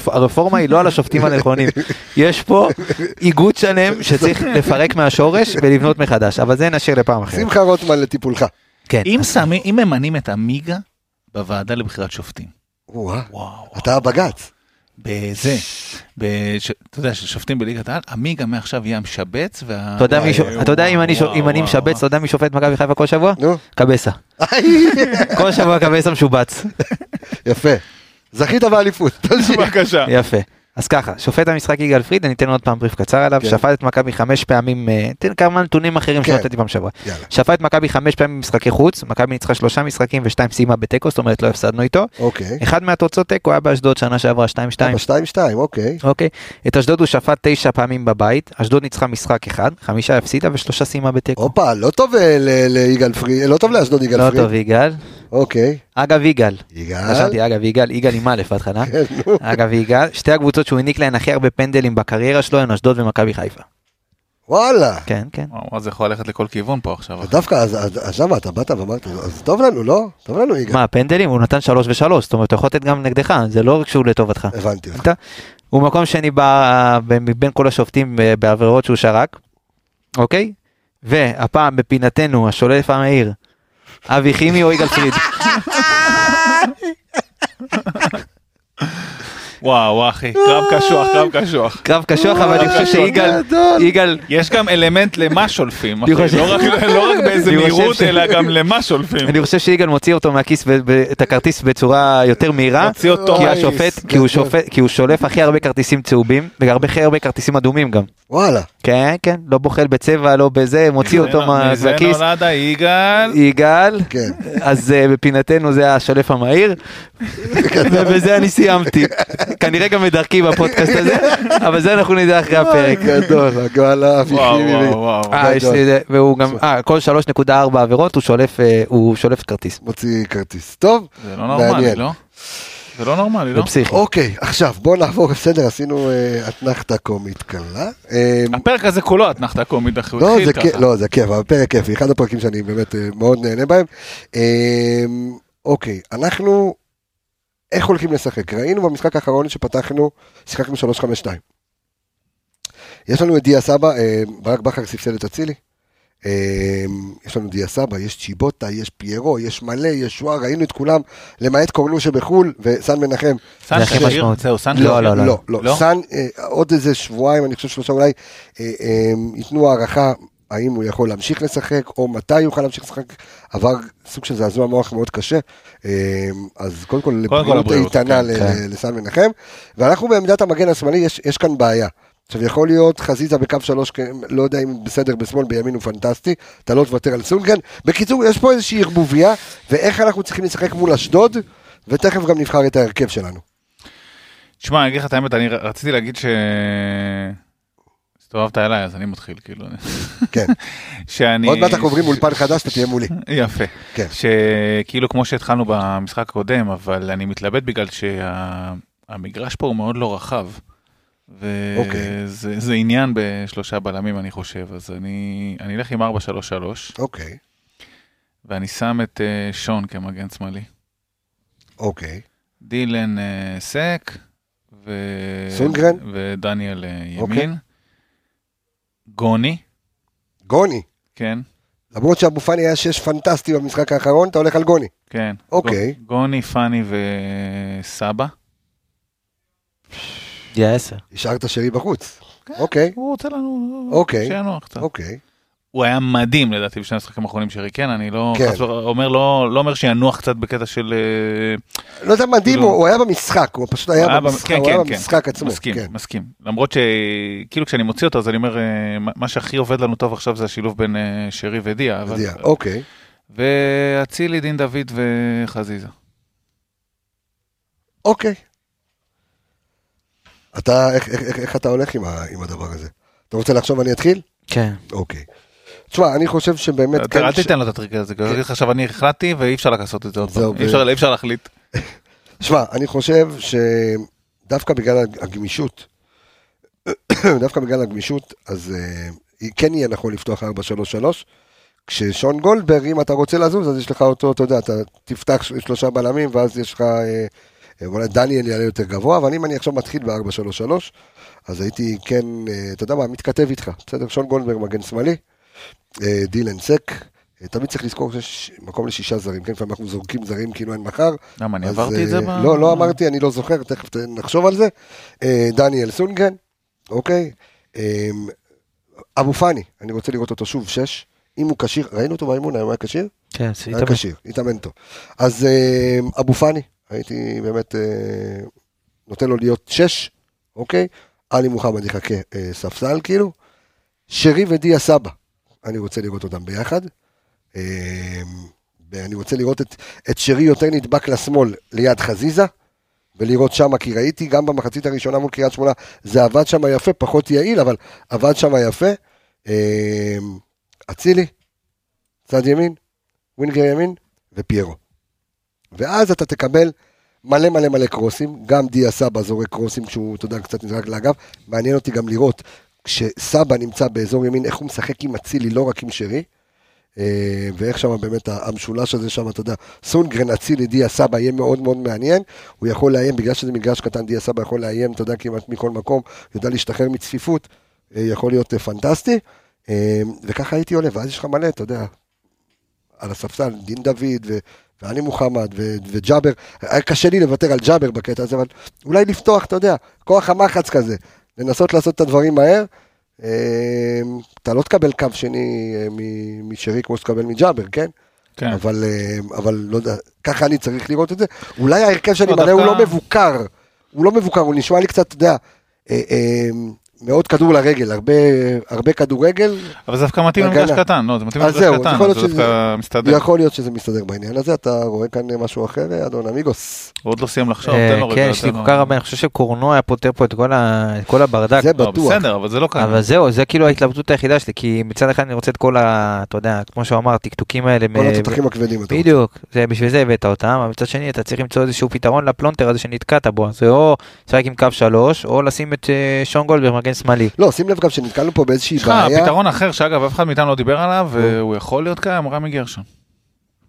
הרפורמה היא לא על השופטים הנכונים. יש פה איגוד שלם שצריך לפרק מהשורש ולבנות מחדש, אבל זה נשאיר לפעם אחרת. שמחה רוטמן לטיפולך. כן. אם ממנים את עמיגה בוועדה לבחירת שופטים. וואו. אתה הבג"ץ. בזה, בש- אתה יודע, ששופטים בליגת העל, עמיגה מעכשיו יהיה המשבץ וה... אתה יודע מי ש- וואו, אתה יודע אם אני ש- וואו, אם אני וואו, משבץ, אתה יודע מי שופט מכבי חיפה כל שבוע? נו, קבסה. כל שבוע קבסה משובץ. יפה. זכית באליפות. בבקשה. יפה. אז ככה, שופט המשחק יגאל פריד, אני אתן עוד פעם בריף קצר עליו, כן. שפט את מכבי חמש פעמים, אה, תן כמה נתונים אחרים כן. שנתתי פעם שעברה. שפט את מכבי חמש פעמים במשחקי חוץ, מכבי ניצחה שלושה משחקים ושתיים סיימה בתיקו, זאת אומרת לא הפסדנו איתו. אוקיי. אחד מהתוצאות תיקו היה באשדוד שנה שעברה 2-2. בשתיים שתיים, אוקיי. אוקיי, את אשדוד הוא שפט תשע פעמים בבית, אשדוד ניצחה משחק אחד, חמישה הפסידה ושלושה סיימה בתיקו. הופה, לא טוב אה, ליגאל פריד, לא טוב לאשדוד יגאל לא פריד. טוב יגאל. אוקיי. אגב יגאל, יגאל. חשבתי אגב יגאל, יגאל עם א' בהתחלה. כן. אגב יגאל, שתי הקבוצות שהוא העניק להן הכי הרבה פנדלים בקריירה שלו הן אשדוד ומכבי חיפה. וואלה. כן, כן. וואו, זה יכול ללכת לכל כיוון פה עכשיו. דווקא אז- אז אז למה אתה באת ואמרת, אז טוב לנו, לא? טוב לנו יגאל. מה, פנדלים? הוא נתן שלוש ושלוש, זאת אומרת, הוא יכול לתת גם נגדך, זה לא רק שהוא לטובתך. הבנתי אותך. אתה- הוא מקום שני ב- ב- מבין כל השופטים ב- בעבירות שהוא שרק, אוקיי? והפעם בפינתנו, השולף המהיר, אבי חימי או יגאל פריד? וואו, אחי, קרב קשוח, קרב קשוח. קרב קשוח, אבל אני חושב שיגאל. יגאל, יש גם אלמנט למה שולפים, אחי, לא רק- לא רק באיזה מהירות, אלא גם למה שולפים. אני חושב שיגאל מוציא אותו מהכיס, את הכרטיס בצורה יותר מהירה. מוציא אותו כי השופט, כי הוא שופט, כי הוא שולף הכי הרבה כרטיסים צהובים, והרבה הכי הרבה כרטיסים אדומים גם. וואלה. כן, כן, לא בוחל בצבע, לא בזה, מוציא אותו מה- מזה מהכיס. נולד היגאל. יגאל, כן. אז אה, בפינתנו זה השולף המהיר, ובזה אני סיימתי. כנראה גם בדרכי בפודקאסט הזה, אבל זה אנחנו נדע אחרי הפרק. גדול, הגואלה, אבי וואו. וואו, וואו. אה, יש לי, זה- והוא גם, אה, כל 3.4 עבירות הוא שולף, אה, הוא שולף כרטיס. מוציא כרטיס. טוב, זה לא נורמלי, מעניין. לא? זה לא נורמלי, זה לא? פסיכי. אוקיי, עכשיו בוא נעבור, בסדר, עשינו אה, אתנחתה קומית קלה. אה, הפרק הזה כולו אתנחתה קומית, אחי, הוא לא, התחיל זה כיף, ככה. לא, זה כיף, אבל פרק כיפי, אחד הפרקים שאני באמת אה, מאוד נהנה בהם. אה, אוקיי, אנחנו, איך הולכים לשחק? ראינו במשחק האחרון שפתחנו, שיחקנו 3-5-2. יש לנו את דיה סבא, אה, ברק בכר ספסל את אצילי. אה, יש לנו דיה סבא, יש צ'יבוטה, יש פיירו, יש מלא, יש שואה, ראינו את כולם, למעט קורנו שבחו"ל, וסן מנחם. סן זה הכי כשיר? משמעותי. זהו, סן לא, כשיר? לא, לא, לא, לא? סאן, אה, עוד איזה שבועיים, אני חושב שלושה אולי, אה, אה, ייתנו הערכה האם הוא יכול להמשיך לשחק, או מתי הוא יוכל להמשיך לשחק, עבר סוג של זעזוע מוח מאוד קשה, אה, אז קודם כל, לבריאות איתנה כן, כן. לסן מנחם, ואנחנו בעמדת המגן השמאלי, יש, יש כאן בעיה. עכשיו יכול להיות חזיזה בקו שלוש, כן, לא יודע אם בסדר בשמאל, בימין הוא פנטסטי, אתה לא תוותר על סונגרן. בקיצור, יש פה איזושהי ערבוביה, ואיך אנחנו צריכים לשחק מול אשדוד, ותכף גם נבחר את ההרכב שלנו. תשמע, אני אגיד לך את האמת, אני רציתי להגיד ש... הסתובבת אליי, אז אני מתחיל, כאילו. כן. שאני... עוד מעט אנחנו עוברים אולפן חדש, אתה תהיה מולי. יפה. כן. שכאילו כמו שהתחלנו במשחק הקודם, אבל אני מתלבט בגלל שהמגרש פה הוא מאוד לא רחב. אוקיי. וזה זה עניין בשלושה בלמים, אני חושב. אז אני, אני אלך עם 4-3-3, אוקיי, ואני שם את אה, שון כמגן שמאלי. אוקיי. דילן אה, סק, ו... סונגרן? ודניאל אוקיי. ימין. גוני, גוני. כן, למרות שאבו פאני היה שש פנטסטי במשחק האחרון, אתה הולך על גוני. כן. אוקיי. גו- גוני, פאני וסבא. יא עשר. השארת שרי בחוץ. אוקיי, הוא רוצה לנו... אוקיי. שינוח קצת. אוקיי. הוא היה מדהים לדעתי בשני המשחקים האחרונים שרי, כן, אני לא כן. חס וחלילה אומר לא לא אומר שינוח קצת בקטע של... אה, לא יודע, מדהים, כאילו- הוא הוא היה במשחק, הוא פשוט היה היה במ- במשחק, כן, הוא היה כן, כן. במשחק עצמו. מסכים, כן. מסכים. למרות שכאילו כשאני מוציא אותו אז אני אומר אה, מה- שהכי עובד לנו טוב עכשיו זה השילוב בין אה, שרי ודיה. אבל- מדהים. אוקיי. ואצילי, דין דוד וחזיזה. אוקיי. אתה, איך- איך איך- איך אתה הולך עם ה- עם הדבר הזה? אתה רוצה לחשוב אני אתחיל? כן. אוקיי. תשמע, אני חושב שבאמת... כן, אל ש- תיתן לו את הטריק הזה, לך עכשיו אני החלטתי ואי אפשר לעשות את זה עוד פעם. אי אפשר- להחליט. שמע, אני חושב שדווקא בגלל הגמישות, דווקא בגלל הגמישות, אז uh, כן יהיה נכון לפתוח 4-3-3. כששון גולדברג, אם אתה רוצה לזוז, אז יש לך אותו, אתה יודע, אתה תפתח שלושה בלמים, ואז יש לך, אה, אה, אולי דניאל יעלה יותר גבוה, אבל אם אני עכשיו מתחיל ב-4-3-3, אז הייתי כן, אה, אתה יודע מה, מתכתב איתך, בסדר? שון גולדברג מגן שמאלי, אה, דילן סק, אה, תמיד צריך לזכור שיש מקום לשישה זרים, כן? לפעמים אנחנו זורקים זרים כאילו אין מחר. למה, אני אז, עברתי את זה? אה, ב- לא, לא אמרתי, אני לא זוכר, תכף נחשוב על זה. אה, דניאל סונגרן, אוקיי. אה, אבו פאני, אני רוצה לראות אותו שוב, שש. אם הוא כשיר, ראינו אותו באימון, היום היה כשיר? כן, היה כשיר, התאמן טוב. אז אה, אבו פאני, הייתי באמת אה, נותן לו להיות שש, אוקיי? עלי מוחמד יחכה אה, ספסל כאילו. שרי ודיה סבא, אני רוצה לראות אותם ביחד. אה, ואני רוצה לראות את, את שרי יותר נדבק לשמאל ליד חזיזה, ולראות שמה, כי ראיתי גם במחצית הראשונה מול קריית שמונה, זה עבד שם יפה, פחות יעיל, אבל עבד שם יפה. אה, אצילי, צד ימין, ווינגר ימין ופיירו. ואז אתה תקבל מלא מלא מלא קרוסים, גם דיה סבא זורק קרוסים כשהוא, אתה יודע, קצת נזרק לאגף. מעניין אותי גם לראות, כשסבא נמצא באזור ימין, איך הוא משחק עם אצילי, לא רק עם שרי. אה, ואיך שם באמת המשולש הזה שם, אתה יודע, סונגרן, אצילי, דיה סבא יהיה מאוד מאוד מעניין. הוא יכול לאיים, בגלל שזה מגרש קטן, דיה סבא יכול לאיים, אתה יודע, כמעט מכל מקום, יודע להשתחרר מצפיפות, אה, יכול להיות אה, פנטסטי. וככה הייתי עולה, ואז יש לך מלא, אתה יודע, על הספסל, דין דוד ו... ואני מוחמד ו- וג'אבר, היה קשה לי לוותר על ג'אבר בקטע הזה, אבל אולי לפתוח, אתה יודע, כוח המחץ כזה, לנסות לעשות את הדברים מהר. אה, אתה לא תקבל קו שני אה, משרי כמו שתקבל מג'אבר, כן? כן. אבל, אה, אבל לא יודע, ככה אני צריך לראות את זה. אולי ההרכב שאני לא, מלא הוא לא מבוקר, הוא לא מבוקר, הוא נשמע לי קצת, אתה יודע, אה, אה, מאוד כדור לרגל, הרבה, הרבה כדורגל, אבל זה דווקא מתאים. למגרש קטן, לא, זה מתאים למגרש קטן, יכול זה שזה- דווקא מסתדר. יכול להיות שזה מסתדר בעניין הזה, אתה רואה כאן משהו אחר, אדון אמיגוס? הוא עוד לא סיים לחשוב, אה, תן לו רגע. כן, יש לי כל. כך הרבה, אני חושב שקורנו היה פותר פה את כל ה- את כל הברדק. זה לא, בטוח. בסדר, אבל זה לא כאן. אבל זהו, זה כאילו ההתלבטות היחידה שלי, כי מצד אחד אני רוצה את כל ה... אתה יודע, כמו שהוא אמר, הטקטוקים האלה. כל התותחים הכבדים. בדיוק, זה בשביל זה הבאת אותם, אבל מצד שני אתה צריך למצוא איזשהו פתרון לפלונטר הזה שנתקעת בו, זה או לשחק עם קו שלוש, או לשים את אה, שון גולדברג מגן שמאלי. לא, שים לב גם שנתקלנו פה באיזושהי יש לך בעיה. פתרון אחר שאגב אף אחד מאיתנו לא דיבר עליו והוא יכול להיות קיים רמי גרשון.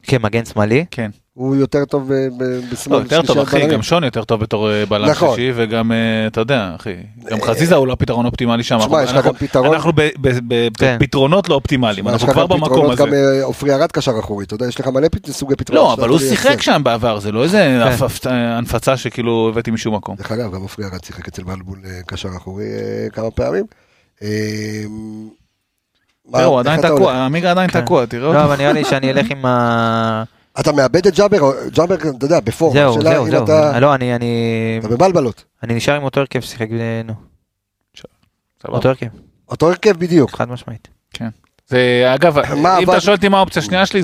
כן, מגן שמאלי. כן. הוא יותר טוב ב- ב- בשמאל. לא, יותר טוב אחי. גם שון יותר טוב בתור אה, בלם נכון. שישי וגם אה, אתה יודע אחי, גם חזיזה הוא לא הפתרון האופטימלי שם. תשמע, יש לך גם פתרון. אנחנו ב- ב- ב- כן. בפתרונות לא אופטימליים, אנחנו כבר במקום הזה. גם אה, עופרי ארד קשר אחורי, אתה יודע, יש לך מלא סוגי פתרונות. לא, אבל הוא שיחק. שם בעבר, זה לא איזה כן. הנפצה שכאילו הבאתי משום מקום. דרך אגב, גם עופרי ארד שיחק אצל בלבול אה, קשר אחורי אה, כמה פעמים. אה, זהו, עדיין תקוע? עמיגה עדיין כן. תקוע, תראה לא. אבל נראה לי שאני אלך עם ה... אתה מאבד את ג'אבר, ג'אבר, אתה יודע, בפורמה. זהו, זהו, זהו. אתה- לא, אני. אתה בבלבלות. אני נשאר עם אותו הרכב ששיחק, ב- נו. אותו הרכב, אותו הרכב בדיוק. חד משמעית. זה אגב, אם אתה שואל אותי מה האופציה השנייה שלי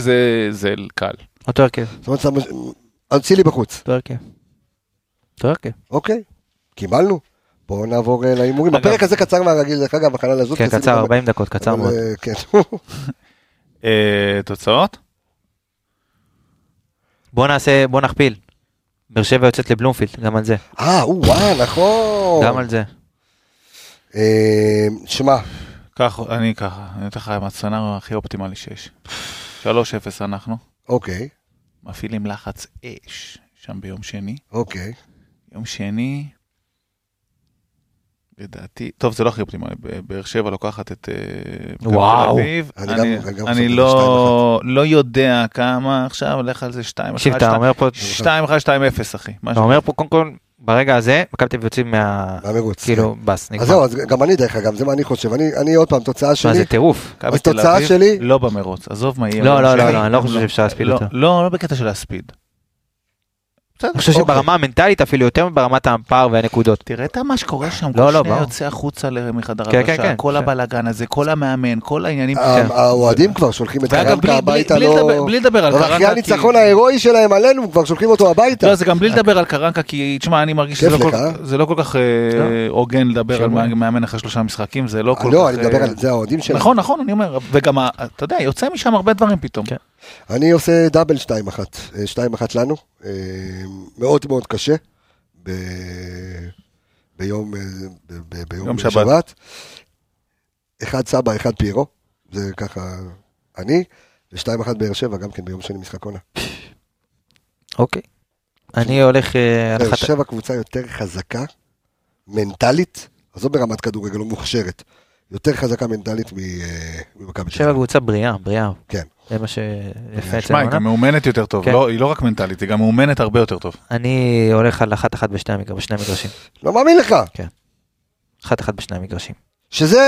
זה קל. אותו הרכב, זאת אומרת, אתה- אצילי בחוץ. אותו הרכב. אותו הרכב. אוקיי, קיבלנו. בואו נעבור אה, להימורים. הפרק הזה קצר מהרגיל, דרך אגב, הכנה לזאת. כן, קצר, גם- 40 דקות, קצר מאוד. אה, כן. אה, תוצאות? בוא נעשה, בוא נכפיל. באר שבע יוצאת לבלומפילד, גם על זה. אה, או, וואו, נכון. גם על זה. שמע, כך, אני ככה, אני אתן לך מהסצנריו הכי אופטימלי שיש. 3-0 אנחנו, אוקיי, מפעילים לחץ אש שם ביום שני. אוקיי. יום שני, לדעתי, טוב זה לא הכי אופטימלי, באר שבע לוקחת את אה, וואו. אני אני, גם- גם אני חשבתי לא, לא יודע כמה עכשיו, הולך על זה 2-1, תקשיב, אתה אומר פה, 2-1-2-0 אחי. אתה אומר פה קודם כל, ברגע הזה, מכבי תל אביב יוצאים מה... מהמרוץ. כאילו, בס, כן. אז נגמר. זהו, אז גם אני דרך אגב, זה מה אני חושב. אני, אני עוד פעם, תוצאה מה, שלי, זה טירוף. אז תוצאה שלי- לא במרוץ, עזוב מה יהיה. לא, לא. לא, לא, אני לא חושב שאפשר להספיד לא, אותו. לא, לא בקטע של להספיד. בסדר, אני חושב אוקיי. שברמה המנטלית אפילו יותר ברמת הפער והנקודות. תראה את מה שקורה שם, לא, כל לא, שנייה ברור. יוצא החוצה מחדר כן, כן, הלבשה, כן. כל כן. הבלאגן הזה, כל המאמן, כל העניינים. האוהדים כבר שולחים את קרנקה הביתה, בלי לא... לדבר- בלי לדבר על אחרי קרנקה, כי- הניצחון ההירואי שלהם עלינו, כבר שולחים אותו הביתה. לא, זה גם בלי לדבר על קרנקה, כי תשמע, אני מרגיש שזה לא כל- אה? זה לא כל כך אה, הוגן לדבר על. מאמן אחרי שלושה משחקים, זה לא כל כך... לא, אני אה, מדבר על זה, האוהדים שלהם. נכון, נכון, אני אומר, וגם, אתה יודע, יוצא משם הרבה דברים פתאום. אני עושה דאבל 2-1, 2-1 לנו, אה, מאוד מאוד קשה, ב... ביום, אה, ב... ב... ביום יום שבת. שבת. אחד סבא, אחד פיירו, זה ככה אני, ו-2-1 באר שבע, גם כן ביום שני משחק עונה. אוקיי. אני הולך אה, באר אחת... שבע קבוצה יותר חזקה, מנטלית, עזוב ברמת כדורגל, לא מוכשרת, יותר חזקה מנטלית אה, ממכבי שבע חיפה. קבוצה בריאה, בריאה. כן. זה מה שיפה אצל היא. גם מאומנת יותר טוב, כן. לא- היא לא רק מנטלית, היא גם מאומנת הרבה יותר טוב. אני הולך על אחת אחת בשני המגרשים, בשני המגרשים. לא מאמין לך. אחת אחת בשני המגרשים. שזה,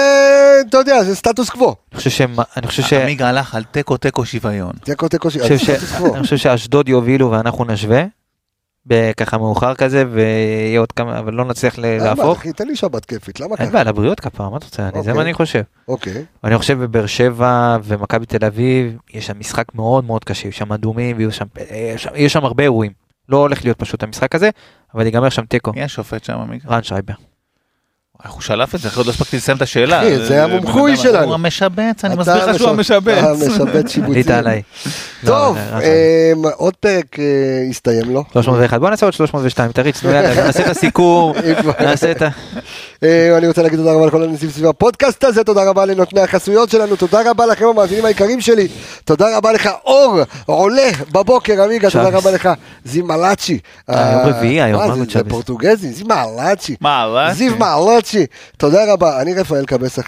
אתה יודע, זה סטטוס קוו. אני חושב שהם, אני חושב ש... עמיגה הלך על תיקו תיקו שוויון. תיקו תיקו ש... אני חושב סטטוס קוו. ש- אני חושב שאשדוד יובילו ואנחנו נשווה. בככה מאוחר כזה ויהיה עוד כמה אבל לא נצליח ל- למה, להפוך. אחי, תן לי שבת כיפית, למה אין ככה? בעיה לבריאות כפרה מה אתה רוצה אני- זה אוקיי. מה אני חושב. אוקיי. ואני חושב בבאר שבע ומכבי תל אביב יש שם משחק מאוד מאוד קשה יש שם אדומים ויהיו שם הרבה אירועים. לא הולך להיות פשוט המשחק הזה אבל ייגמר שם תיקו. מי השופט שם? רן שייבר. איך הוא שלף את זה, אחרי עוד לא הספקתי לסיים את השאלה. אחי, זה אה, המומחוי שלנו. הוא המשבץ, אני מסביר לך שהוא המשב- המשבץ. המשבץ שיבוצים. עלית עליי. טוב, לא, שייבר. אמ, עוד פרק אה, הסתיים לו. 301 בוא נעשה עוד 302 תריץ נעשה את הסיכום כבר. נעשה את ה... אה, אני רוצה להגיד תודה רבה לכל הנשיאים סביב הפודקאסט הזה, תודה רבה לנותני החסויות שלנו, תודה רבה לכם המאזינים היקרים שלי, תודה רבה לך אור עולה בבוקר עמיגה, תודה. רבה לך זימלצ'י. אה, יום רביעי היום, מה זה? פורטוגזי, זימלצ'י. מה, זיו מעלצ'י, תודה רבה, אני רפאל קבסה,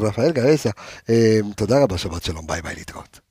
רפאל קבסה, אה, תודה רבה, שבת שלום, ביי ביי להתראות.